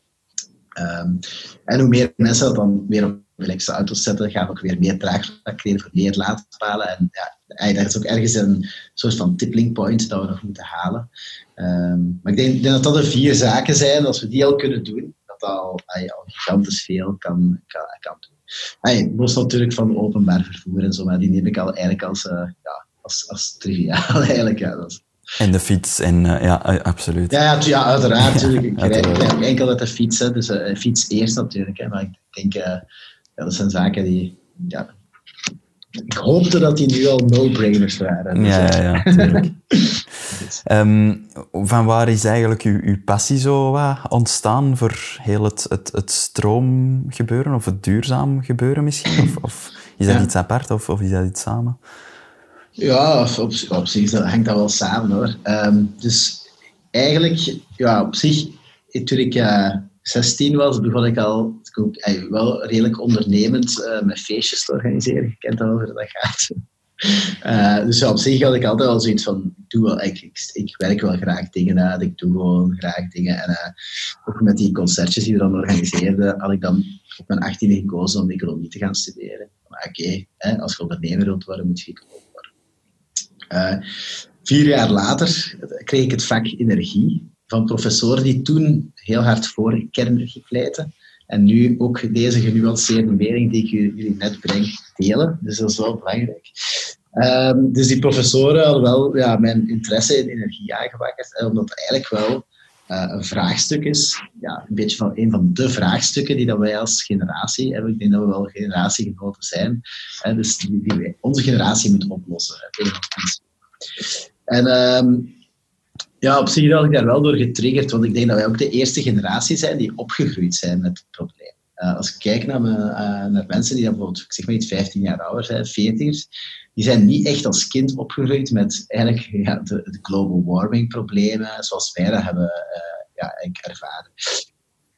Um, en hoe meer mensen dat dan weer op elektrische auto's zetten, gaan we ook weer meer draagvlak creëren voor meer laadpalen. En ja, dat is ook ergens een soort van tipping point dat we nog moeten halen. Um, maar ik denk, dat dat de vier zaken zijn. Als we die al kunnen doen, dat al, al gigantisch veel kan, kan, kan doen. Ay, los natuurlijk van openbaar vervoer en zo, maar die neem ik al eigenlijk als, uh, ja, als, als triviaal eigenlijk. Ja, dat en de fiets, en, uh, ja, absoluut. Ja, ja, ja uiteraard. Natuurlijk. Ik rijd enkel uit de fiets, hè, dus uh, fiets eerst natuurlijk. Hè, maar ik denk, uh, ja, dat zijn zaken die... Ja, ik hoopte dat die nu al no-brainers waren. Dus, ja, ja, ja um, van waar is eigenlijk uw, uw passie zo ontstaan voor heel het, het, het stroomgebeuren of het duurzaam gebeuren misschien? Of, of is dat ja. iets apart of, of is dat iets samen? Ja, op, op zich hangt dat wel samen hoor. Um, dus eigenlijk, ja, op zich, toen ik uh, 16 was, begon ik al ik, wel redelijk ondernemend uh, met feestjes te organiseren. Je kent al hoe dat gaat. Dus op zich had ik altijd wel zoiets van, doe wel, ik, ik, werk wel graag dingen uit, ik doe gewoon graag dingen. En ook met die concertjes die we dan organiseerden, had ik dan op mijn 18e gekozen om economie te gaan studeren. Maar oké, als je ondernemer wilt worden, moet je economie uh, vier jaar later kreeg ik het vak energie van professoren die toen heel hard voor kernenergie pleiten. En nu ook deze genuanceerde mening die ik jullie net breng, delen. Dus dat is wel belangrijk. Um, dus die professoren hadden wel ja, mijn interesse in energie aangewakkerd, omdat eigenlijk wel een vraagstuk is. Ja, een beetje van een van de vraagstukken die dat wij als generatie hebben. Ik denk dat we wel generatiegenoten zijn. Hè, dus die, die wij, onze generatie moet oplossen. En um, ja, op zich had ik daar wel door getriggerd, want ik denk dat wij ook de eerste generatie zijn die opgegroeid zijn met het probleem. als ik kijk naar, naar mensen die bijvoorbeeld, ik zeg maar iets, 15 jaar ouder zijn, 40ers, die zijn niet echt als kind opgegroeid met eigenlijk ja, de, de global warming problemen, zoals wij dat hebben ja, ervaren.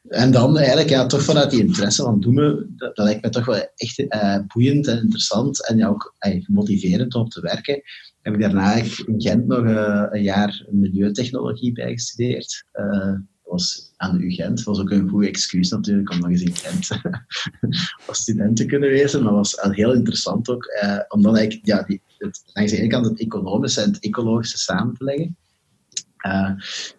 En dan eigenlijk ja, toch vanuit die interesse van doen we, dat, lijkt me toch wel echt uh, boeiend en interessant en ja, ook uh, motiverend om te werken. Heb ik daarna in Gent nog uh, een jaar milieutechnologie bij gestudeerd. Was aan de UGent. Was ook een goed excuus natuurlijk om nog eens in Gent als student te kunnen wezen. Maar was heel interessant ook, om dan eigenlijk ja, die, het, langs de kant het economische en het ecologische samen te leggen. Uh,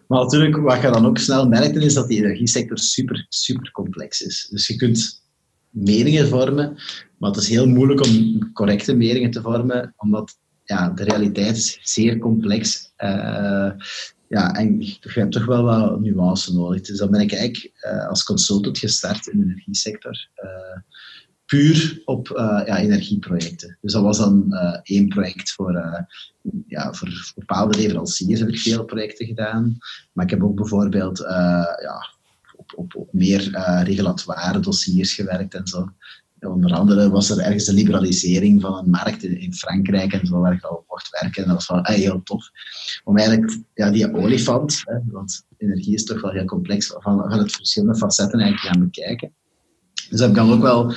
maar natuurlijk, wat je dan ook snel merkt, is dat die energiesector super, super complex is. Dus je kunt meningen vormen, maar het is heel moeilijk om correcte meningen te vormen, omdat ja, de realiteit is zeer complex. Uh, ja, en je hebt toch wel wat nuance nodig. Dus dan ben ik eigenlijk uh, als consultant gestart in de energiesector puur op uh, ja, energieprojecten. Dus dat was dan één project voor, ja, voor bepaalde leveranciers heb ik veel projecten gedaan. Maar ik heb ook bijvoorbeeld ja, op, op, op meer regulatoire dossiers gewerkt en zo. Onder andere was er ergens de liberalisering van een markt in, Frankrijk en zo, waar ik al mocht werken. En dat was wel heel tof. Om eigenlijk ja, die olifant, hè, want energie is toch wel heel complex, van, van het verschillende facetten eigenlijk gaan bekijken. Dus heb ik dan ook wel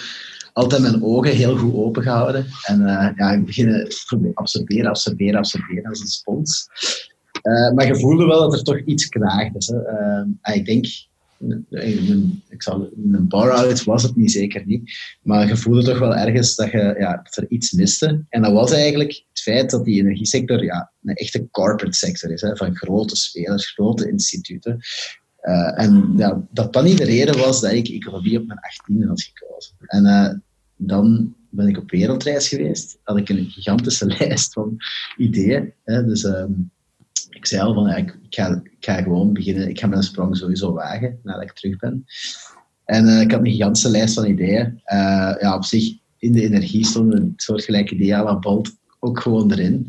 altijd mijn ogen heel goed open gehouden. En uh, ja, ik beginnen absorberen, absorberen, absorberen als een spons. Maar je voelde wel dat er toch iets knaagde. Dus, uh, ik denk, ik zal, een bar-out was het niet, zeker niet. Maar je voelde toch wel ergens dat, je, ja, dat er iets miste. En dat was eigenlijk het feit dat die energiesector ja, een echte corporate sector is. Hè, van grote spelers, grote instituten. Uh, en ja, dat dat niet de reden was dat ik ecologie op mijn 18e had gekozen. En uh, dan ben ik op wereldreis geweest. Had ik een gigantische lijst van ideeën. Hè. Dus um, ik zei al van, ja, ik, ga, gewoon beginnen. Ik ga mijn sprong sowieso wagen nadat ik terug ben. En uh, ik had een gigantische lijst van ideeën. ja, op zich, in de energie stonden een soortgelijke ideeën à Bolt ook gewoon erin.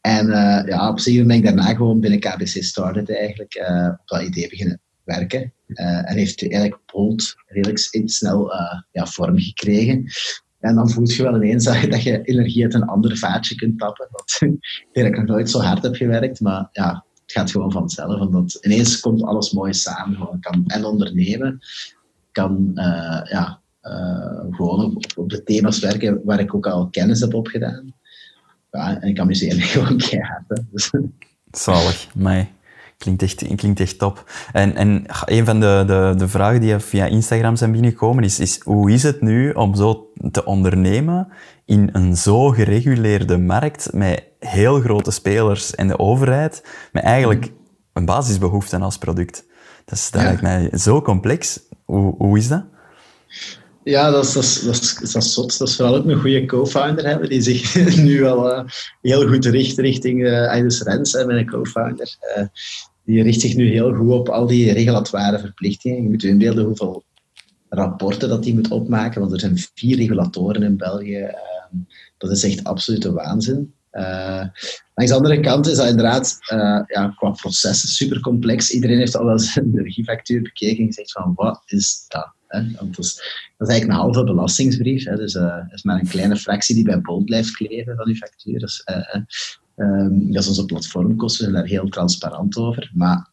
En ja, op zich ben ik daarna gewoon binnen KBC Started eigenlijk op dat idee beginnen werken. En heeft eigenlijk Bolt redelijk snel ja, vorm gekregen. En dan voel je wel ineens dat je energie uit een ander vaatje kunt tappen. Dat ik nog nooit zo hard heb gewerkt, maar ja, het gaat gewoon vanzelf. Omdat ineens komt alles mooi samen. Ik kan en ondernemen, kan uh, ja, gewoon op, op, de thema's werken waar ik ook al kennis heb opgedaan. Ja, en ik amuseer me gewoon keihard. Dus. Zalig, mij. Klinkt echt, klinkt echt top. En, en een van de, de, de vragen die via Instagram zijn binnengekomen is, is hoe is het nu om zo te ondernemen in een zo gereguleerde markt met heel grote spelers en de overheid, met eigenlijk een basisbehoefte als product? Dat is, dat lijkt mij zo complex. Hoe, hoe is dat? Ja, dat is, dat, is, dat, is, dat is zot. Dat is vooral ook een goede co-founder hebben, die zich nu wel uh, heel goed richt richting uh, Rens, hè, mijn co-founder. Uh, die richt zich nu heel goed op al die regulatoire verplichtingen. Je moet je inbeelden hoeveel rapporten dat die moet opmaken, want er zijn vier regulatoren in België. Ehm, dat is echt absolute waanzin. Uh, langs de andere kant is dat inderdaad uh, ja, qua processen super complex. Iedereen heeft al wel zijn energiefactuur bekeken en gezegd van wat is dat? Dat, is, dat eigenlijk een halve belastingsbrief. Dus uh, is maar een kleine fractie die bij bond blijft kleven van uw factuur. Um, dat is onze platformkosten, we zijn daar heel transparant over. Maar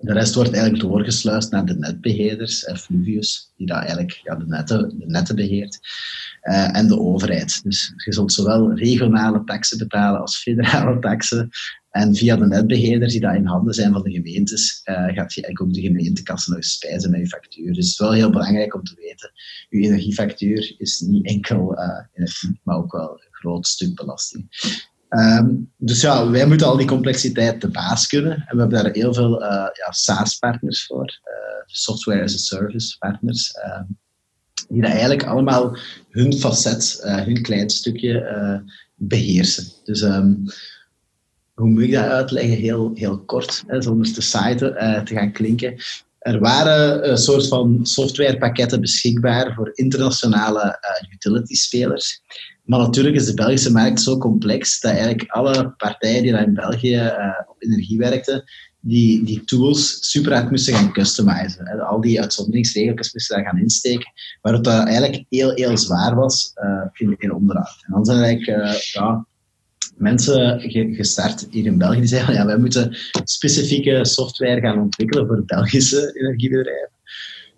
de rest wordt eigenlijk doorgesluist naar de netbeheerders, Fluvius, die daar eigenlijk ja, de, netten, de netten beheert, uh, en de overheid. Dus je zult zowel regionale taxen betalen als federale taxen. En via de netbeheerders die daar in handen zijn van de gemeentes, uh, gaat je eigenlijk ook de gemeentekassen nog spijzen met je factuur. Dus het is wel heel belangrijk om te weten, je energiefactuur is niet enkel energie, maar ook wel een groot stuk belasting. Um, dus ja, wij moeten al die complexiteit de baas kunnen. En we hebben daar heel veel uh, ja, SaaS-partners voor, uh, software as a service partners, uh, die dat eigenlijk allemaal hun facet, eh, hun klein stukje beheersen. Dus um, hoe moet ik dat uitleggen? Heel, heel kort, hè, zonder te site te gaan klinken. Er waren een soort van softwarepakketten beschikbaar voor internationale utility-spelers. Maar natuurlijk is de Belgische markt zo complex dat eigenlijk alle partijen die daar in België uh, op energie werkten, die, die tools super uit moesten gaan customizen. En al die uitzonderingsregeltjes moesten daar gaan insteken, waarop dat eigenlijk heel, heel zwaar was uh, in, in onderhoud. En dan zijn eigenlijk uh, ja, mensen gestart hier in België die zeggen, ja, wij moeten specifieke software gaan ontwikkelen voor Belgische energiebedrijven,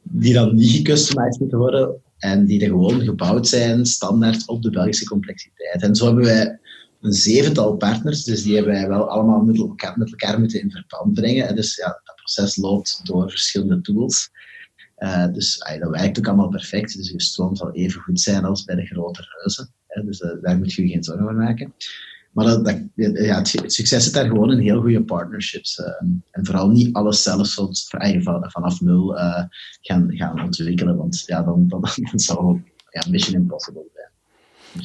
die dan niet gecustomized moeten worden en die er gewoon gebouwd zijn standaard op de Belgische complexiteit. En zo hebben wij een zevental partners, dus die hebben wij wel allemaal met elkaar, met elkaar moeten in verband brengen. En dus ja, dat proces loopt door verschillende tools. Uh, dus dat werkt ook allemaal perfect. Dus je stroom zal even goed zijn als bij de grote reuzen. Hè, dus uh, daar moet je je geen zorgen over maken. Maar dat, dat, ja, het, succes zit daar gewoon in heel goede partnerships. Uh, en vooral niet alles zelf van, vanaf nul gaan, gaan ontwikkelen. Want ja, dan, dan, dan zou het ja, mission impossible zijn.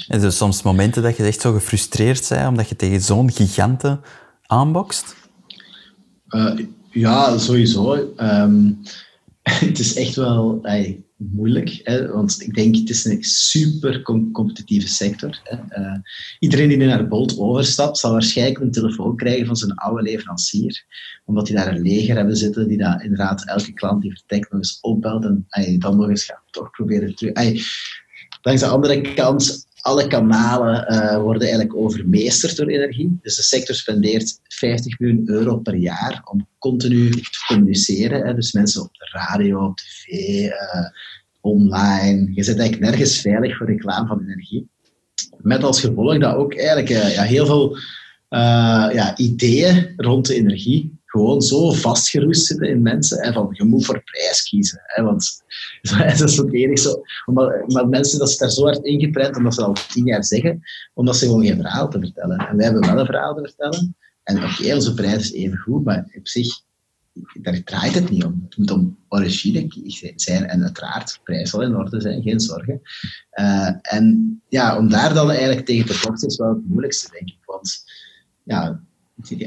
En er soms momenten dat je echt zo gefrustreerd bent omdat je tegen zo'n gigante aanbokst? Uh, ja, sowieso. Um, het is echt wel moeilijk, hè, want ik denk het is een super competitieve sector. Hè. Uh, iedereen die naar Bolt overstapt, zal waarschijnlijk een telefoon krijgen van zijn oude leverancier, omdat die daar een leger hebben zitten die daar inderdaad elke klant die vertrekt nog eens opbelt en dan nog eens gaat toch proberen terug. Langs de andere kant alle kanalen uh, worden eigenlijk overmeesterd door energie. Dus de sector spendeert 50 miljoen euro per jaar om continu te communiceren. Hè. Dus mensen op de radio, op tv, uh, online. Je zit eigenlijk nergens veilig voor reclame van energie. Met als gevolg dat ook eigenlijk uh, ja, heel veel ja, ideeën rond de energie gewoon zo vastgeroest zitten in mensen. Hè, van, je moet voor prijs kiezen. Hè, want dat is het enige. Omdat, maar mensen dat ze daar zo hard ingeprent, omdat ze al tien jaar zeggen, omdat ze gewoon geen verhaal te vertellen. En wij hebben wel een verhaal te vertellen. En oké, onze prijs is even goed, maar op zich, daar draait het niet om. Het moet om origine zijn en uiteraard, prijs zal in orde zijn, geen zorgen. Uh, en ja, om daar dan eigenlijk tegen te vochten is wel het moeilijkste, denk ik. Want ja,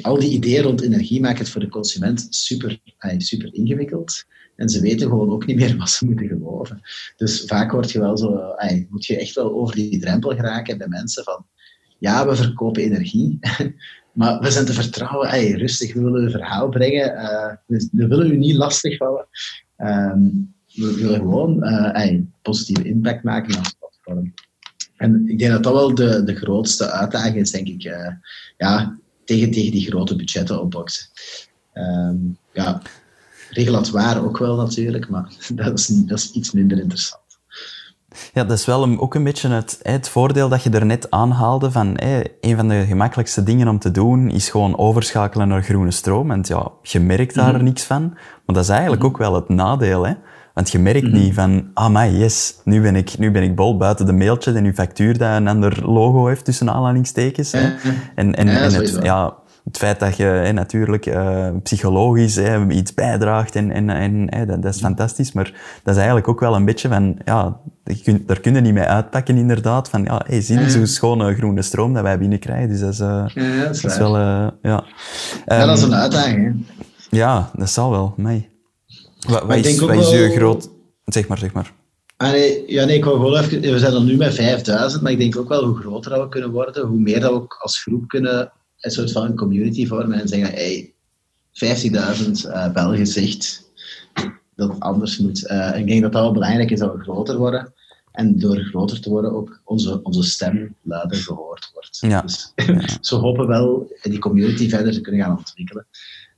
al die ideeën rond energie maken het voor de consument super, super ingewikkeld. En ze weten gewoon ook niet meer wat ze moeten geloven. Dus vaak word je wel zo, moet je echt wel over die drempel geraken bij mensen van, ja, we verkopen energie, maar we zijn te vertrouwen, rustig, we willen een verhaal brengen, uh, we, willen u niet lastigvallen. Um, we willen gewoon uh, positieve impact maken als platform. En ik denk dat dat wel de, de grootste uitdaging is, denk ik. Uh, ja, tegen, tegen die grote budgetten opboksen. Um, ja, ook wel natuurlijk, maar dat is, dat is iets minder interessant. Ja, dat is wel ook een beetje het, het voordeel dat je er net aanhaalde van een van de gemakkelijkste dingen om te doen is gewoon overschakelen naar groene stroom. En ja, je merkt daar mm niks van. Maar dat is eigenlijk mhm. ook wel het nadeel. Hè? Want je merkt mhm. niet van, ah my yes, nu ben ik, nu ben ik bol buiten de mailtje en uw factuur dat een ander logo heeft tussen aanhalingstekens. Hè. En, en, en het, ja, het feit dat je hè, natuurlijk uh, psychologisch hè, iets bijdraagt en, en, en hè, dat, dat, is fantastisch, maar dat is eigenlijk ook wel een beetje van, ja, daar kun je niet mee uitpakken inderdaad, van ja, hey, zie je zo'n schone groene stroom dat wij binnenkrijgen, dus dat is, uh, ja, dat is, wel, uh, ja. Um, dat is een uitdaging. Ja, dat zal wel, mij. Wat, wat is, wat is je groot... Zeg maar, zeg maar. Ah, nee, ja, nee, ik wou gewoon even... We zijn er nu met 5000, maar ik denk ook wel hoe groter dat we kunnen worden, hoe meer dat we ook als groep kunnen een soort van een community vormen en zeggen, hey, 50.000 uh, Belgen zegt dat het anders moet. Uh, ik denk dat dat wel belangrijk is dat we groter worden. En door groter te worden ook onze, onze stem luider gehoord wordt. Ja. Dus zo hopen wel die community verder te kunnen gaan ontwikkelen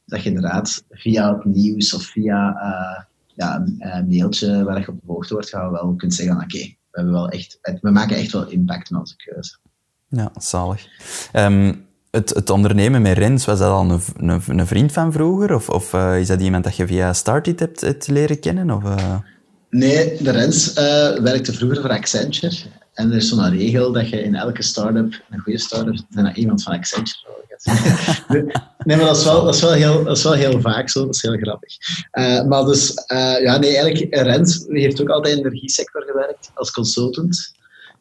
dat je inderdaad via het nieuws of via uh, ja, een mailtje waar je op de hoogte wordt, gaan we wel kunnen zeggen: oké, we, hebben wel echt, we maken echt wel impact met onze keuze. Ja, zalig. Um, het, het, ondernemen met Rens, was dat al een, een, een vriend van vroeger? Of, of uh, is dat iemand dat je via Startit hebt, hebt leren kennen? Of, uh... Nee, de Rens werkte vroeger voor Accenture. En er is zo'n regel dat je in elke start-up, een goede start-up, dan iemand van Accenture nee, maar dat is, wel, dat, wel heel, dat wel heel vaak zo, dat is heel grappig. Uh, maar dus, uh, ja, nee, eigenlijk, Rens heeft ook altijd in de energiesector gewerkt als consultant.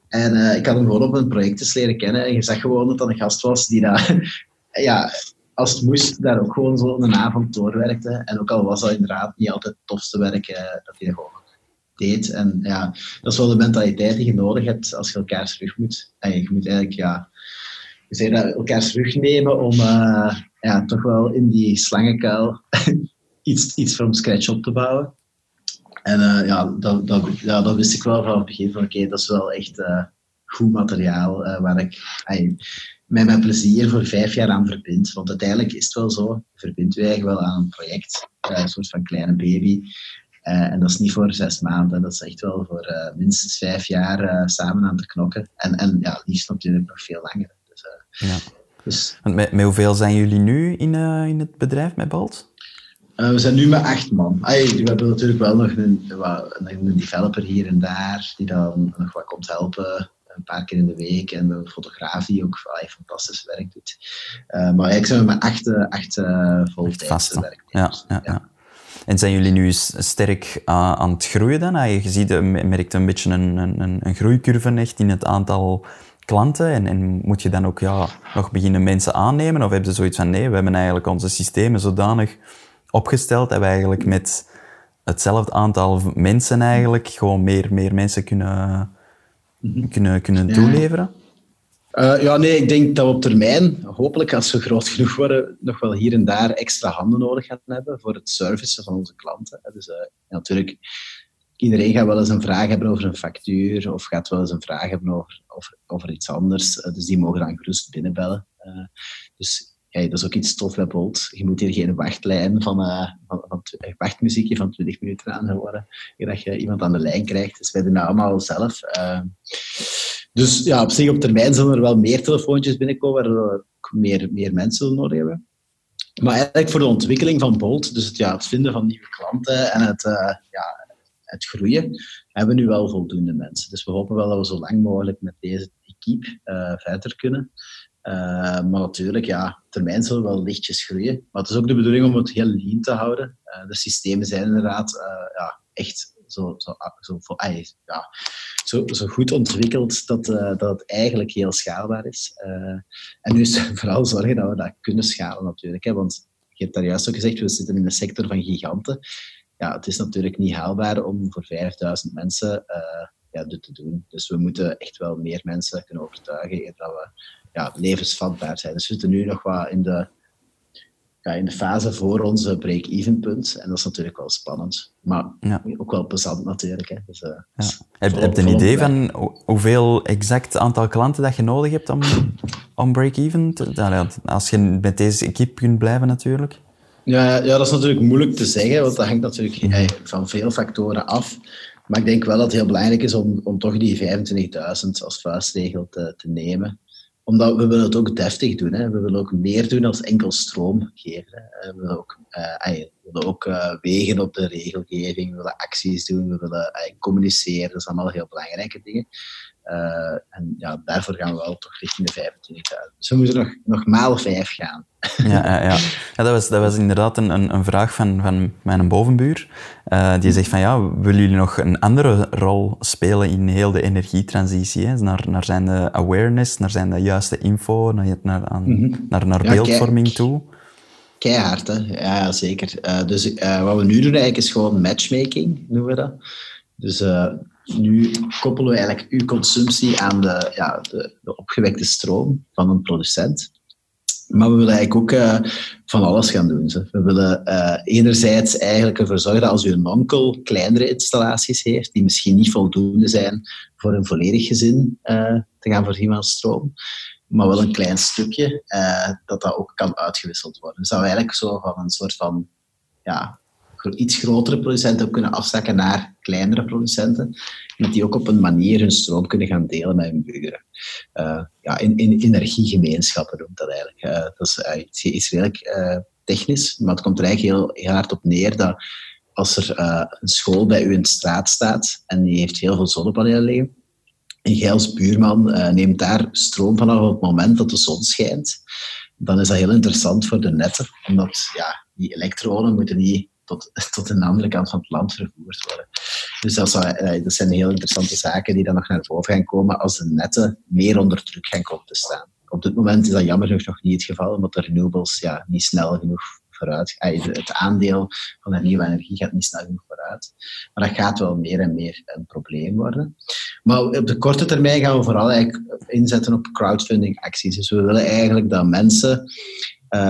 En uh, ik had hem gewoon op een project leren kennen en je zag gewoon dat dat een gast was die daar, ja, als het moest, daar ook gewoon zo een avond doorwerkte. En ook al was dat inderdaad niet altijd het tofste werk, dat hij dat gewoon deed. En ja, dat is wel de mentaliteit die je nodig hebt als je elkaar terug moet. En je moet eigenlijk, ja, zijn dat elkaar terugnemen om uh, ja, toch wel in die slangenkuil iets, iets from scratch op te bouwen. En uh, ja, dat, dat, ja, dat wist ik wel van het begin van oké, dat is wel echt uh, goed materiaal waar ik met mijn plezier voor vijf jaar aan verbind. Want uiteindelijk is het wel zo, verbind je eigenlijk wel aan een project, een soort van kleine baby. en dat is niet voor zes maanden, dat is echt wel voor minstens vijf jaar samen aan te knokken. En, en ja, liefst natuurlijk nog veel langer. Ja. dus, met, met hoeveel zijn jullie nu in, in het bedrijf met Balt? Uh, we zijn nu met acht man. Ay, we hebben natuurlijk wel nog een, een, developer hier en daar die dan nog wat komt helpen. Een paar keer in de week. En een fotograaf die ook allee, fantastisch werk doet. Uh, maar eigenlijk zijn we met acht, eh, acht uh, voltijdse werknemers. Ja, ja, ja. En zijn jullie nu sterk aan het groeien dan? Je ziet, merkt een beetje een, een, een groeicurve echt in het aantal klanten? En, en, moet je dan ook ja, nog beginnen mensen aannemen? Of hebben ze zoiets van, nee, we hebben eigenlijk onze systemen zodanig opgesteld dat we eigenlijk met hetzelfde aantal mensen eigenlijk gewoon meer, meer mensen kunnen, mhm. kunnen, kunnen toeleveren? Uh, ja, nee, ik denk dat we op termijn, hopelijk als we groot genoeg worden, nog wel hier en daar extra handen nodig gaan hebben voor het servicen van onze klanten. Dus uh, natuurlijk, iedereen gaat wel eens een vraag hebben over een factuur of gaat wel eens een vraag hebben over, over, iets anders. Uh, dus die mogen dan gerust binnenbellen. dus ja, dat is ook iets tof bij Bolt. Je moet hier geen wachtlijn van, uh, van, wachtmuziekje van 20 minuten aan horen. Dat je iemand aan de lijn krijgt. Dus wij doen dat allemaal zelf. Dus ja, op zich op termijn zullen er wel meer telefoontjes binnenkomen, waar we meer, meer mensen nodig hebben. Maar eigenlijk voor de ontwikkeling van Bolt, dus het, ja, het vinden van nieuwe klanten en het, ja, het groeien, hebben we nu wel voldoende mensen. Dus we hopen wel dat we zo lang mogelijk met deze equipe verder kunnen. Uh, maar natuurlijk, ja, termijn zullen wel lichtjes groeien. Maar het is ook de bedoeling om het heel lean te houden. Uh, de systemen zijn inderdaad ja, echt zo, zo, zo, ja, zo, zo goed ontwikkeld dat, dat het eigenlijk heel schaalbaar is. en nu is vooral zorgen dat we dat kunnen schalen natuurlijk. Hè, want je hebt daar juist ook gezegd, we zitten in een sector van giganten. Ja, het is natuurlijk niet haalbaar om voor 5000 mensen ja, dit te doen. Dus we moeten echt wel meer mensen kunnen overtuigen dat we ja, levensvatbaar zijn. Dus we zitten nu nog wat in de, ja, in de fase voor onze break-even punt. En dat is natuurlijk wel spannend. Maar ook wel plezant natuurlijk. Hè. Dus, uh, ja. Heb, heb je een idee van hoeveel exact aantal klanten dat je nodig hebt om, om break-even? Als je met deze equipe kunt blijven natuurlijk. Ja, ja, dat is natuurlijk moeilijk te zeggen, want dat hangt natuurlijk mhm. van veel factoren af. Maar ik denk wel dat het heel belangrijk is om, om toch die 25.000 als vuistregel te, te nemen omdat we willen het ook deftig doen. Hè. We willen ook meer doen als enkel stroom geven. We willen ook, we willen ook uh, wegen op de regelgeving. We willen acties doen. We willen uh, communiceren. Dat zijn allemaal heel belangrijke dingen. Uh, en ja, daarvoor gaan we wel toch richting de 25.000. Dus we moeten nog, nog maal 5 gaan. Ja, ja, ja. ja dat, was, dat was inderdaad een, een, een vraag van, van mijn bovenbuur. Uh, die zegt van ja, willen jullie nog een andere rol spelen in heel de energietransitie? Hè? Naar, naar zijn de awareness, naar zijn de juiste info, naar, naar, aan, mm -hmm. naar, naar beeldvorming toe? Keihard, hè? Ja, zeker. Uh, dus wat we nu doen eigenlijk is gewoon matchmaking, noemen we dat. Dus nu koppelen we eigenlijk uw consumptie aan de, ja, de, de opgewekte stroom van een producent. Maar we willen eigenlijk ook uh, van alles gaan doen. We willen uh, enerzijds eigenlijk ervoor zorgen dat als uw onkel kleinere installaties heeft, die misschien niet voldoende zijn voor een volledig gezin uh, te gaan voorzien van stroom, maar wel een klein stukje, dat dat ook kan uitgewisseld worden. Dus dat we eigenlijk zo van een soort van ja, iets grotere producenten kunnen afzakken naar kleinere producenten. Dat die ook op een manier hun stroom kunnen gaan delen met hun buren. Uh, ja, in, in energiegemeenschappen noemt dat eigenlijk. Uh, dat is uh, iets, iets redelijk technisch, maar het komt er eigenlijk heel, hard op neer dat als er een school bij u in de straat staat en die heeft heel veel zonnepanelen liggen, en jij als buurman neemt daar stroom vanaf het moment dat de zon schijnt, dan is dat heel interessant voor de netten, omdat ja, die elektronen moeten niet tot, tot de andere kant van het land vervoerd worden. Dus eh, dat zijn heel interessante zaken die dan nog naar voren gaan komen als de netten meer onder druk gaan komen te staan. Op dit moment is dat jammer genoeg nog niet het geval, omdat de renewables ja, niet snel genoeg vooruit. Het aandeel van de nieuwe energie gaat niet snel genoeg vooruit. Maar dat gaat wel meer en meer een probleem worden. Maar op de korte termijn gaan we vooral eigenlijk inzetten op crowdfunding acties. Dus we willen eigenlijk dat mensen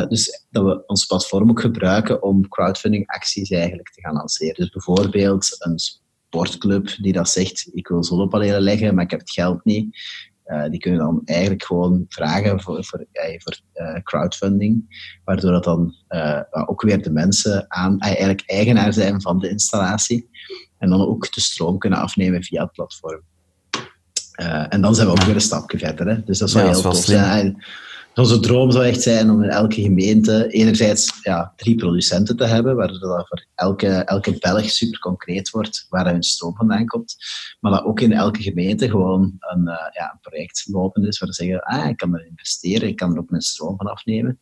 dus dat we ons platform ook gebruiken om crowdfunding acties eigenlijk te gaan lanceren. Dus bijvoorbeeld een sportclub die dat zegt, ik wil zonnepanelen leggen, maar ik heb het geld niet. Uh, die kunnen dan eigenlijk gewoon vragen voor, voor, voor uh, crowdfunding, waardoor dat dan ook weer de mensen aan, eigenlijk eigenaar zijn van de installatie en dan ook de stroom kunnen afnemen via het platform. en dan zijn we ook weer een stapje verder. Hè. Dus dat zou ja, heel tof zijn. Onze droom zou echt zijn om in elke gemeente enerzijds ja, drie producenten te hebben, waardoor dat voor elke, elke Belg super concreet wordt waar hun stroom vandaan komt. Maar dat ook in elke gemeente gewoon een, uh, ja, een project lopen is waar ze zeggen, ah, ik kan er investeren, ik kan er ook mijn stroom van afnemen.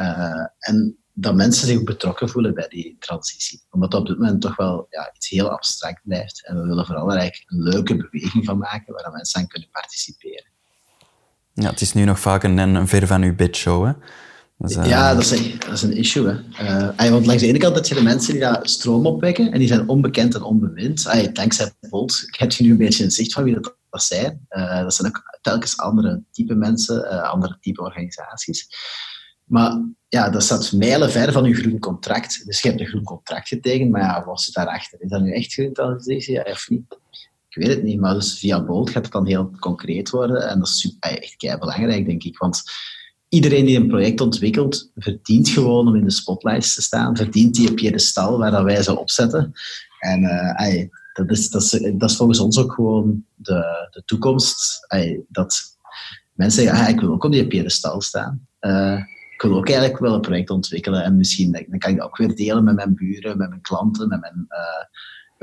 Uh, en dat mensen zich betrokken voelen bij die transitie. Omdat dat op dit moment toch wel ja, iets heel abstract blijft. En we willen vooral er eigenlijk een leuke beweging van maken waar mensen aan kunnen participeren. Ja, het is nu nog vaak een, een ver van uw bedshow, hè? Dus, uh... Ja, dat is, een, dat is een issue. Hè. Uh, want langs de ene kant heb je de mensen die daar stroom opwekken en die zijn onbekend en onbemind. Ay, dankzij Bolt heb je nu een beetje een zicht van wie dat, zijn. Uh, dat zijn ook telkens andere type mensen, andere type organisaties. Maar ja, dat staat mijlenver van je groen contract. Dus je hebt een groen contract getekend, maar ja, wat zit daarachter? Is dat nu echt groen ja, of niet? Ik weet het niet, maar dus via Bolt gaat het dan heel concreet worden. En dat is super, echt kei belangrijk, denk ik. Want iedereen die een project ontwikkelt, verdient gewoon om in de spotlights te staan. Verdient die piedestal waar dat wij ze opzetten. En uh, dat, is, dat, is, dat is volgens ons ook gewoon de, de toekomst. dat mensen zeggen, ah, ik wil ook op die piedestal staan. Uh, ik wil ook eigenlijk wel een project ontwikkelen. En misschien dan kan ik dat ook weer delen met mijn buren, met mijn klanten, met mijn... Uh,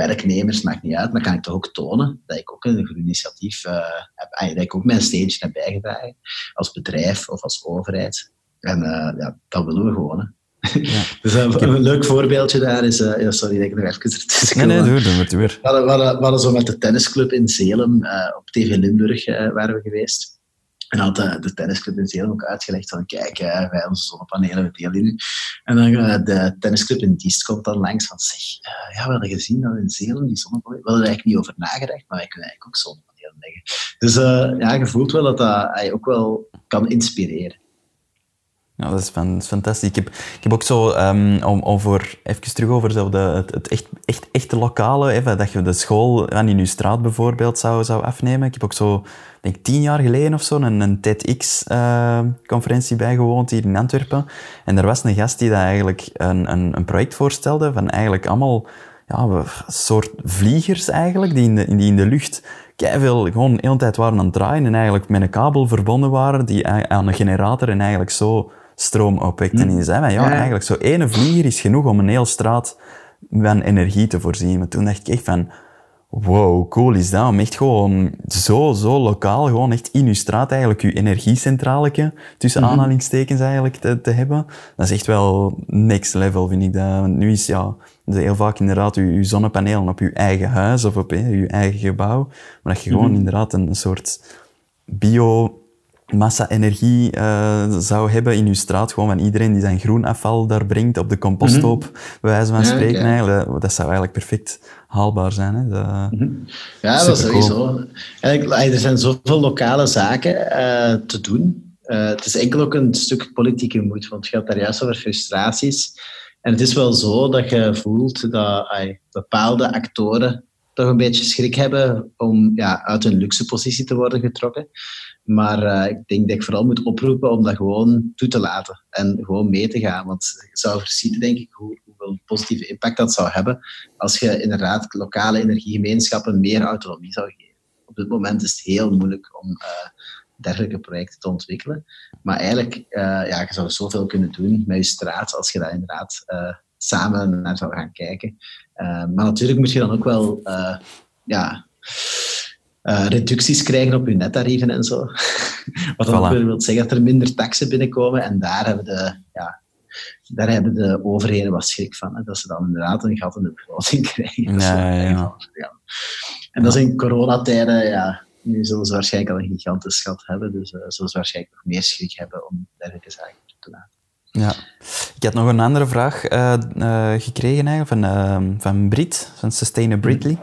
werknemers, maakt niet uit, maar kan ik toch ook tonen dat ik ook een groen initiatief uh, heb, ah, dat ik ook mijn stage heb bijgedragen, als bedrijf of als overheid. En uh, ja, dat willen we gewoon. Hè. Ja. dus uh, een leuk voorbeeldje daar is, ja, sorry dat ik nog even ertussen Nee, nee, doe, doe het weer. We hadden, we, hadden, zo met de tennisclub in Zelem, op TV Limburg waren we geweest. En had de, de tennisclub in ook uitgelegd van kijk, uh, wij onze zonnepanelen, we delen nu. En dan uh, de tennisclub in Diest komt dan langs van zeg, ja, we hadden gezien dat in Zeeland die zonnepanelen, we hadden er eigenlijk niet over nagedacht, maar wij kunnen eigenlijk ook zonnepanelen leggen. Dus ja, je voelt wel dat dat ook wel kan inspireren. Ja, dat is, fantastisch. Ik heb, ik heb ook zo, um, om, over, even terug over zo de, het, het echt, echt, echte lokale, even, dat je de school aan in je straat bijvoorbeeld zou, zou afnemen. Ik heb ook zo, denk tien jaar geleden of zo, een, een TEDx-conferentie uh, bijgewoond hier in Antwerpen. En er was een gast die dat eigenlijk een, een, een project voorstelde van eigenlijk allemaal ja, soort vliegers eigenlijk, die in de, die in de lucht veel gewoon de hele tijd waren aan het draaien en eigenlijk met een kabel verbonden waren die aan een generator en eigenlijk zo stroom opwekt. En die zei ja, eigenlijk zo ene vlieger is genoeg om een hele straat van energie te voorzien. Maar toen dacht ik echt van, wow, cool is dat, om echt gewoon zo, zo lokaal, gewoon echt in uw straat eigenlijk uw energiecentraleke, tussen mm aanhalingstekens eigenlijk, te, te, hebben. Dat is echt wel next level, vind ik dat. Want nu is ja, heel vaak inderdaad uw, uw zonnepanelen op uw eigen huis of op hè, uw eigen gebouw, maar dat je gewoon mhm. inderdaad een, een soort bio massa-energie uh, zou hebben in uw straat, gewoon van iedereen die zijn groenafval daar brengt op de composthoop, mm bij wijze van spreken. Eigenlijk, dat zou eigenlijk perfect haalbaar zijn. Hè? Mhm. Ja, dat is sowieso. Eigenlijk, er zijn zoveel lokale zaken uh, te doen. Uh, het is enkel ook een stuk politieke moed, want het gaat daar juist over frustraties. En het is wel zo dat je voelt dat bepaalde actoren toch een beetje schrik hebben om ja, uit hun luxe positie te worden getrokken. Maar uh, ik denk dat ik vooral moet oproepen om dat gewoon toe te laten en gewoon mee te gaan. Want je zou voorzien, denk ik, hoe, hoeveel positieve impact dat zou hebben als je inderdaad lokale energiegemeenschappen meer autonomie zou geven. Op dit moment is het heel moeilijk om uh, dergelijke projecten te ontwikkelen. Maar eigenlijk, uh, ja, je zou zoveel kunnen doen met je straat als je daar inderdaad samen naar zou gaan kijken. maar natuurlijk moet je dan ook wel ja, uh, reducties krijgen op hun nettarieven en zo. Wat dan voilà. wil zeggen dat er minder taxen binnenkomen en daar hebben de, ja, daar hebben de overheden wat schrik van. Hè, dat ze dan inderdaad een gat in de begroting krijgen. Ja, ja, ja. En dat is in coronatijden, ja, nu zullen ze waarschijnlijk al een gigantisch gat hebben, dus uh, zullen ze waarschijnlijk nog meer schrik hebben om dergelijke zaken te laten. Ja. Ik had nog een andere vraag uh, uh, gekregen eigenlijk van, van Brit, van Sustainability.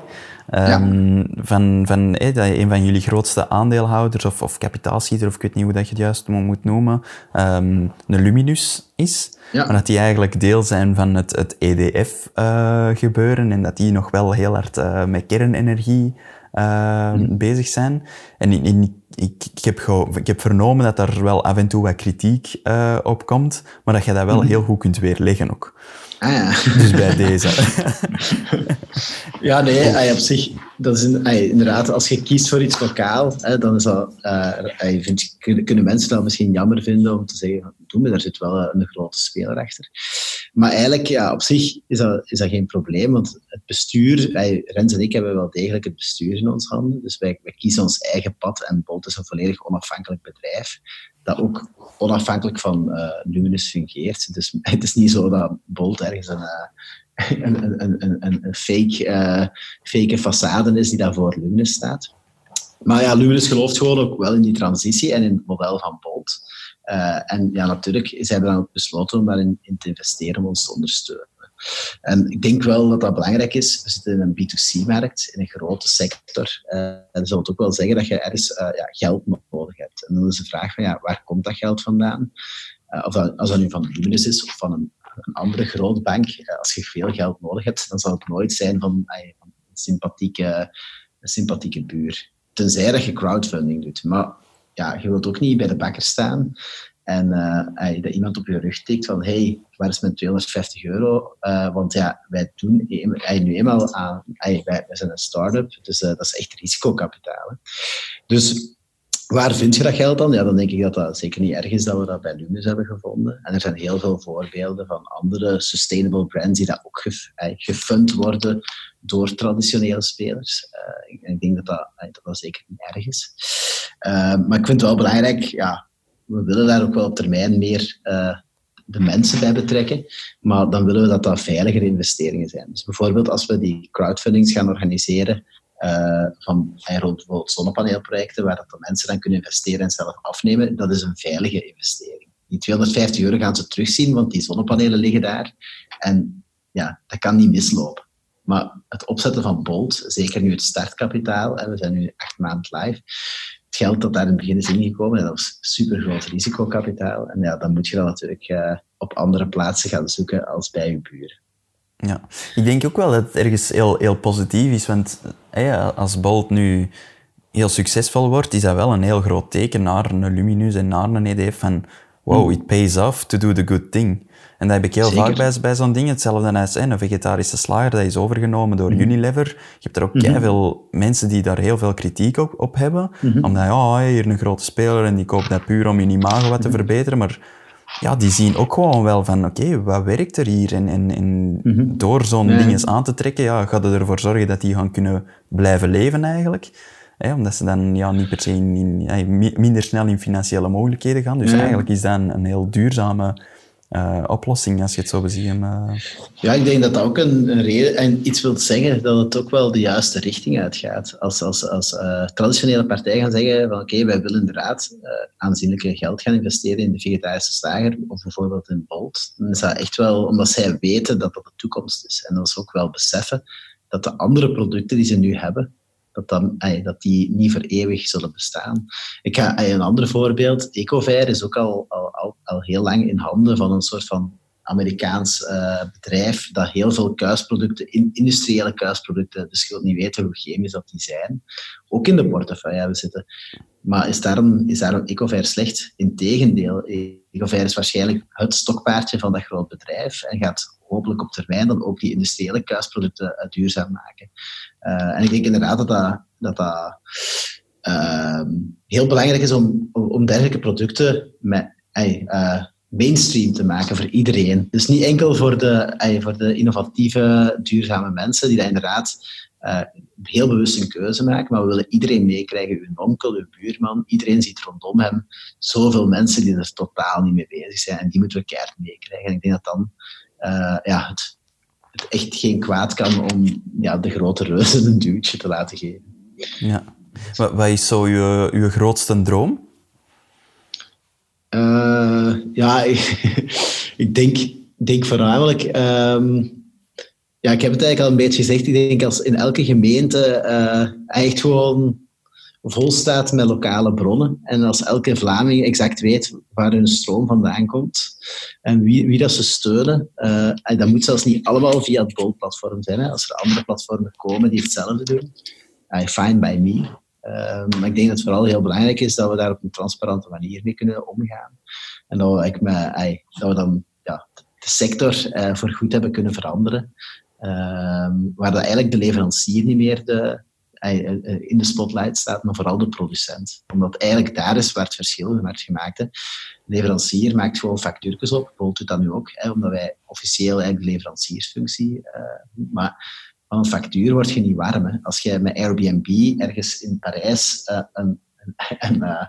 Um, van, van, dat een van jullie grootste aandeelhouders of, of kapitaalschieter, of ik weet niet hoe dat je het juist moet noemen, um, een Luminus is. Maar dat die eigenlijk deel zijn van het, het EDF-gebeuren uh, en dat die nog wel heel hard uh, met kernenergie uh, mm. bezig zijn. En in, in, ik, ik, heb ik heb vernomen dat daar wel af en toe wat kritiek uh, op komt, maar dat je dat wel mm. heel goed kunt weerleggen ook. Ah, ja. Dus bij deze. ja, nee, op zich, dat is inderdaad, als je kiest voor iets lokaal, hè, dan is dat, uh, vind, kunnen mensen dat misschien jammer vinden om te zeggen, doe me, daar zit wel een grote speler achter. Maar eigenlijk, ja, op zich is dat, is dat geen probleem, want het bestuur, wij, Rens en ik hebben wel degelijk het bestuur in ons handen, dus wij, wij kiezen ons eigen pad en Bolt is een volledig onafhankelijk bedrijf dat ook onafhankelijk van uh, Luminous fungeert. Dus het is niet zo dat Bolt ergens een, uh, een, een, een, fake, uh, fake façade is die daar voor Luminous staat. Maar ja, Luminous gelooft gewoon ook wel in die transitie en in het model van Bolt. en ja, natuurlijk zijn we dan ook besloten om daarin in te investeren om ons te ondersteunen. En ik denk wel dat dat belangrijk is. We zitten in een B2C-markt, in een grote sector. Uh, dat wil ook wel zeggen dat je ergens uh, ja, geld nodig hebt. En dan is de vraag van, ja, waar komt dat geld vandaan? Uh, of dat, als dat nu van Luminous is of van een, een andere grote bank. als je veel geld nodig hebt, dan zal het nooit zijn van, van een, sympathieke, een sympathieke buur. Tenzij dat je crowdfunding doet. Maar ja, je wilt ook niet bij de bakker staan en uh, dat iemand op je rug tikt van hey, waar is mijn 250 euro? Uh, want ja, wij doen uh, nu eenmaal aan, wij, wij zijn een start-up, dus dat is echt risicokapitaal. Dus waar vind je dat geld dan? Ja, dan denk ik dat dat zeker niet erg is dat we dat bij Luminous hebben gevonden. En er zijn heel veel voorbeelden van andere sustainable brands die dat ook gefund worden door traditionele spelers. ik, ik denk dat dat, dat dat zeker niet erg is. maar ik vind het wel belangrijk, ja, we willen daar ook wel op termijn meer uh, de mensen bij betrekken, maar dan willen we dat dat veiligere investeringen zijn. Dus bijvoorbeeld als we die crowdfundings gaan organiseren uh, van bijvoorbeeld zonnepaneelprojecten, waar dat de mensen dan kunnen investeren en zelf afnemen, dat is een veilige investering. Die 250 euro gaan ze terugzien, want die zonnepanelen liggen daar. En ja, dat kan niet mislopen. Maar het opzetten van Bolt, zeker nu het startkapitaal, en we zijn nu acht maanden live, geld dat daar in het begin is ingekomen, dat was super groot risicokapitaal. En ja, dan moet je dat natuurlijk uh, op andere plaatsen gaan zoeken als bij je buren. Ja, ik denk ook wel dat het ergens heel, heel positief is, want als Bolt nu heel succesvol wordt, is dat wel een heel groot teken naar een Luminus en naar een EDF van wow, it pays off to do the good thing. En dat heb ik heel vaak bij, bij zo'n ding. Hetzelfde als een vegetarische slager, dat is overgenomen door mhm. Unilever. Je hebt er ook mm veel mensen die daar heel veel kritiek op, op hebben. Mm Omdat, ja, hier een grote speler en die koopt dat puur om in imago wat te mhm. verbeteren. Maar ja, die zien ook gewoon wel van, oké, wat werkt er hier? En, en, en mhm. door zo'n ding eens aan te trekken, ja, gaat het ervoor zorgen dat die gaan kunnen blijven leven eigenlijk. omdat ze dan ja, niet per se in, minder snel in financiële mogelijkheden gaan. Dus eigenlijk is dat een, een heel duurzame uh, oplossing, als je het zo beziet. Uh... Ja, ik denk dat dat ook een, een reden en iets wil zeggen dat het ook wel de juiste richting uitgaat. Als, als, als uh, traditionele partijen gaan zeggen van oké, wij willen inderdaad uh, aanzienlijke geld gaan investeren in de vegetarische slager of bijvoorbeeld in Bolt, dan is dat echt wel omdat zij weten dat dat de toekomst is. En dat ze ook wel beseffen dat de andere producten die ze nu hebben, dat, dat die niet voor eeuwig zullen bestaan. Ik ga een ander voorbeeld. Ecovair is ook al, al, al, heel lang in handen van een soort van Amerikaans uh, bedrijf dat heel veel kuisproducten, industriële kuisproducten, dus je niet weten hoe chemisch dat die zijn, ook in de portefeuille hebben zitten. Maar is daarom, is daarom Ecovair slecht? Integendeel, Ecovair is waarschijnlijk het stokpaardje van dat groot bedrijf en gaat hopelijk op termijn dan ook die industriële kuisproducten uh, duurzaam maken. Uh, en ik denk inderdaad dat dat, dat, uh, heel belangrijk is om, om dergelijke producten met, mainstream te maken voor iedereen. Dus niet enkel voor de, voor de innovatieve, duurzame mensen die dat inderdaad uh, heel bewust een keuze maken, maar we willen iedereen meekrijgen. Uw onkel, uw buurman, iedereen ziet rondom hem zoveel mensen die er totaal niet mee bezig zijn en die moeten we keihard meekrijgen. En ik denk dat dan uh, ja, het, het, echt geen kwaad kan om ja, de grote reuzen een duwtje te laten geven. Ja. Wat is zo je, je grootste droom? Uh, ja, ik, denk, denk voornamelijk... Um, Ja, ik heb het eigenlijk al een beetje gezegd. Ik denk als in elke gemeente uh, echt gewoon vol staat met lokale bronnen. En als elke Vlaming exact weet waar hun stroom vandaan komt en wie, wie dat ze steunen, uh, en dat moet zelfs niet allemaal via het Bolt-platform zijn. Hè. Als er andere platformen komen die hetzelfde doen, uh, fine by me. Uh, maar ik denk dat het vooral heel belangrijk is dat we daar op een transparante manier mee kunnen omgaan. En dat we, dan ja, de sector uh, voor goed hebben kunnen veranderen. Ehm, waar dat eigenlijk de leverancier niet meer de, eh, eh, in de spotlight staat, maar vooral de producent. Omdat eigenlijk daar is waar het verschil wordt gemaakt. De leverancier maakt gewoon factuurtjes op. Bolt doet dat nu ook, hè, omdat wij officieel eigenlijk de leveranciersfunctie uh, Maar van een factuur word je niet warm. Hè. Als je met Airbnb ergens in Parijs uh, een uh,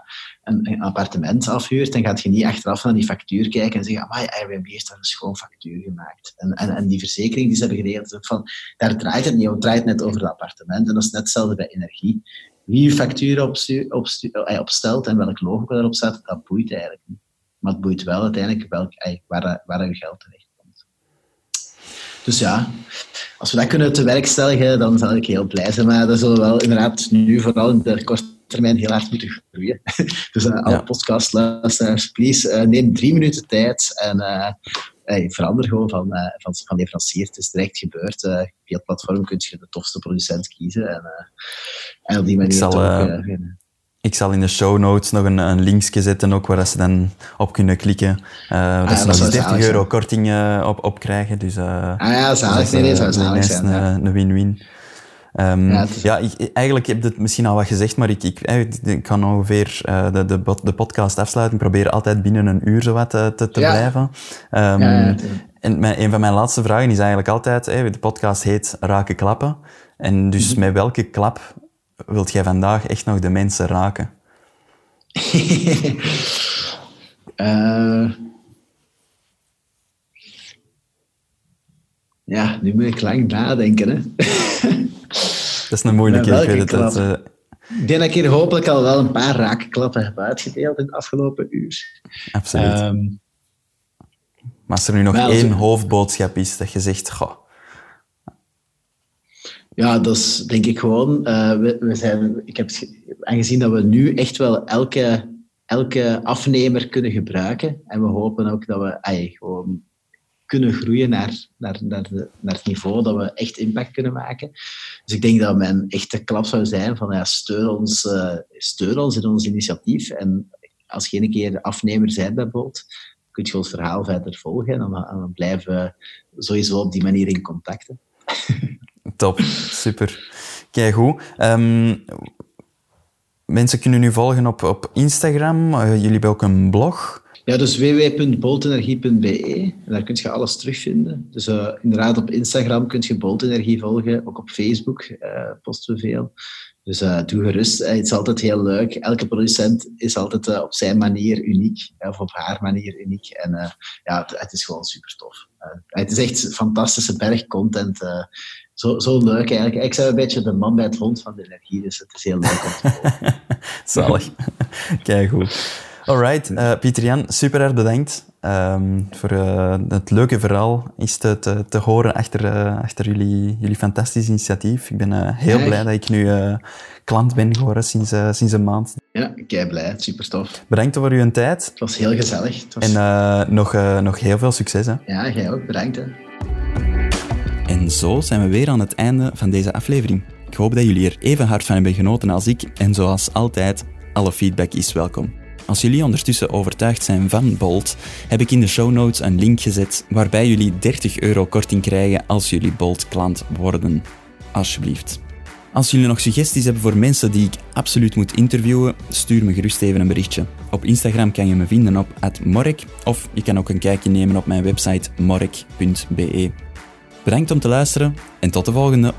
een, een, appartement afhuurt, dan gaat je niet achteraf naar die factuur kijken en zeggen, maar Airbnb heeft daar een schoon factuur gemaakt. En, en, en die verzekering die ze hebben geregeld, van, daar draait het niet om, het draait net over het appartement. En dat is net hetzelfde bij energie. Wie je factuur eh, opstelt en welk logo erop staat, dat boeit eigenlijk niet. Maar het boeit wel uiteindelijk welk, waar, waar je geld terecht komt. Dus ja, als we dat kunnen te werkstelligen, dan zal ik heel blij zijn. Maar dat zullen we wel inderdaad nu, vooral in de korte termijn heel hard moeten groeien. dus uh, alle ja. podcastluisteraars, please, uh, neem drie minuten tijd en uh, hey, verander gewoon van, van, van leverancier. Het is direct gebeurd. via het platform kun je de tofste producent kiezen en, en op die manier ik zal, ook, ik zal in de show notes nog een, een linkje zetten ook, waar ze dan op kunnen klikken. Uh, dat ze nog eens 30 euro korting op, op krijgen. Dus, ah ja, zalig. Nee, nee, zou zalig zijn. Een win-win. Um, ja, ja ik, eigenlijk heb je het misschien al wat gezegd, maar ik, ik, ik kan ongeveer uh, de, de, de podcast afsluiten. Ik probeer altijd binnen een uur zo wat te, te, blijven. Um, en mijn, een van mijn laatste vragen is eigenlijk altijd, hey, de podcast heet Raken Klappen. En dus mm -hmm. met welke klap wilt jij vandaag echt nog de mensen raken? uh, ja, nu moet ik lang nadenken. Hè. Dat is een moeilijke, ik weet het. Uh... Ik denk dat ik hier hopelijk al wel een paar raakklappen heb uitgedeeld in het afgelopen uur. Absoluut. Um, maar als er nu nog één hoofdboodschap is dat je zegt, goh. Ja, dat is denk ik gewoon. Uh, we, zijn, ik heb aangezien dat we nu echt wel elke, elke afnemer kunnen gebruiken. En we hopen ook dat we ay, gewoon kunnen groeien naar, naar, naar, het niveau dat we echt impact kunnen maken. Dus ik denk dat mijn echte klap zou zijn van ja, steun, ons, uh, steun ons in ons initiatief. En als je een keer afnemer bent bij Bolt, kun je ons verhaal verder volgen en dan, dan blijven we sowieso op die manier in contact. Top, super. Kijk goed. Um, mensen kunnen nu volgen op, op Instagram. Uh, jullie hebben ook een blog. Ja, dus www.boltenergie.be. Daar kun je alles terugvinden. Dus uh, inderdaad, op Instagram kun je Boltenergie volgen. Ook op Facebook uh, posten we veel. Dus uh, doe gerust. het is altijd heel leuk. Elke producent is altijd op zijn manier uniek. of op haar manier uniek. En ja, het, het, is gewoon super tof. het is echt fantastische bergcontent. Zo, zo leuk eigenlijk. Ik ben een beetje de man bij het hond van de energie. Dus het is heel leuk om te volgen. Zalig. Kijk goed. Alright, uh, Pieter-Jan, super erg bedankt um, voor uh, het leuke verhaal is te, te, te horen achter, uh, achter jullie, jullie fantastisch initiatief. Ik ben heel blij dat ik nu klant ben geworden sinds, sinds een maand. Ja, kei blij, super tof. Bedankt voor uw tijd. Het was heel gezellig. Het was... En nog, nog heel veel succes. Hè. Ja, jij ook, bedankt. Hè. En zo zijn we weer aan het einde van deze aflevering. Ik hoop dat jullie er even hard van hebben genoten als ik. En zoals altijd, alle feedback is welkom. Als jullie ondertussen overtuigd zijn van Bolt, heb ik in de show notes een link gezet waarbij jullie 30 euro korting krijgen als jullie Bolt klant worden. Alsjeblieft. Als jullie nog suggesties hebben voor mensen die ik absoluut moet interviewen, stuur me gerust even een berichtje. Op Instagram kan je me vinden op @morek of je kan ook een kijkje nemen op mijn website morek.be. Bedankt om te luisteren en tot de volgende.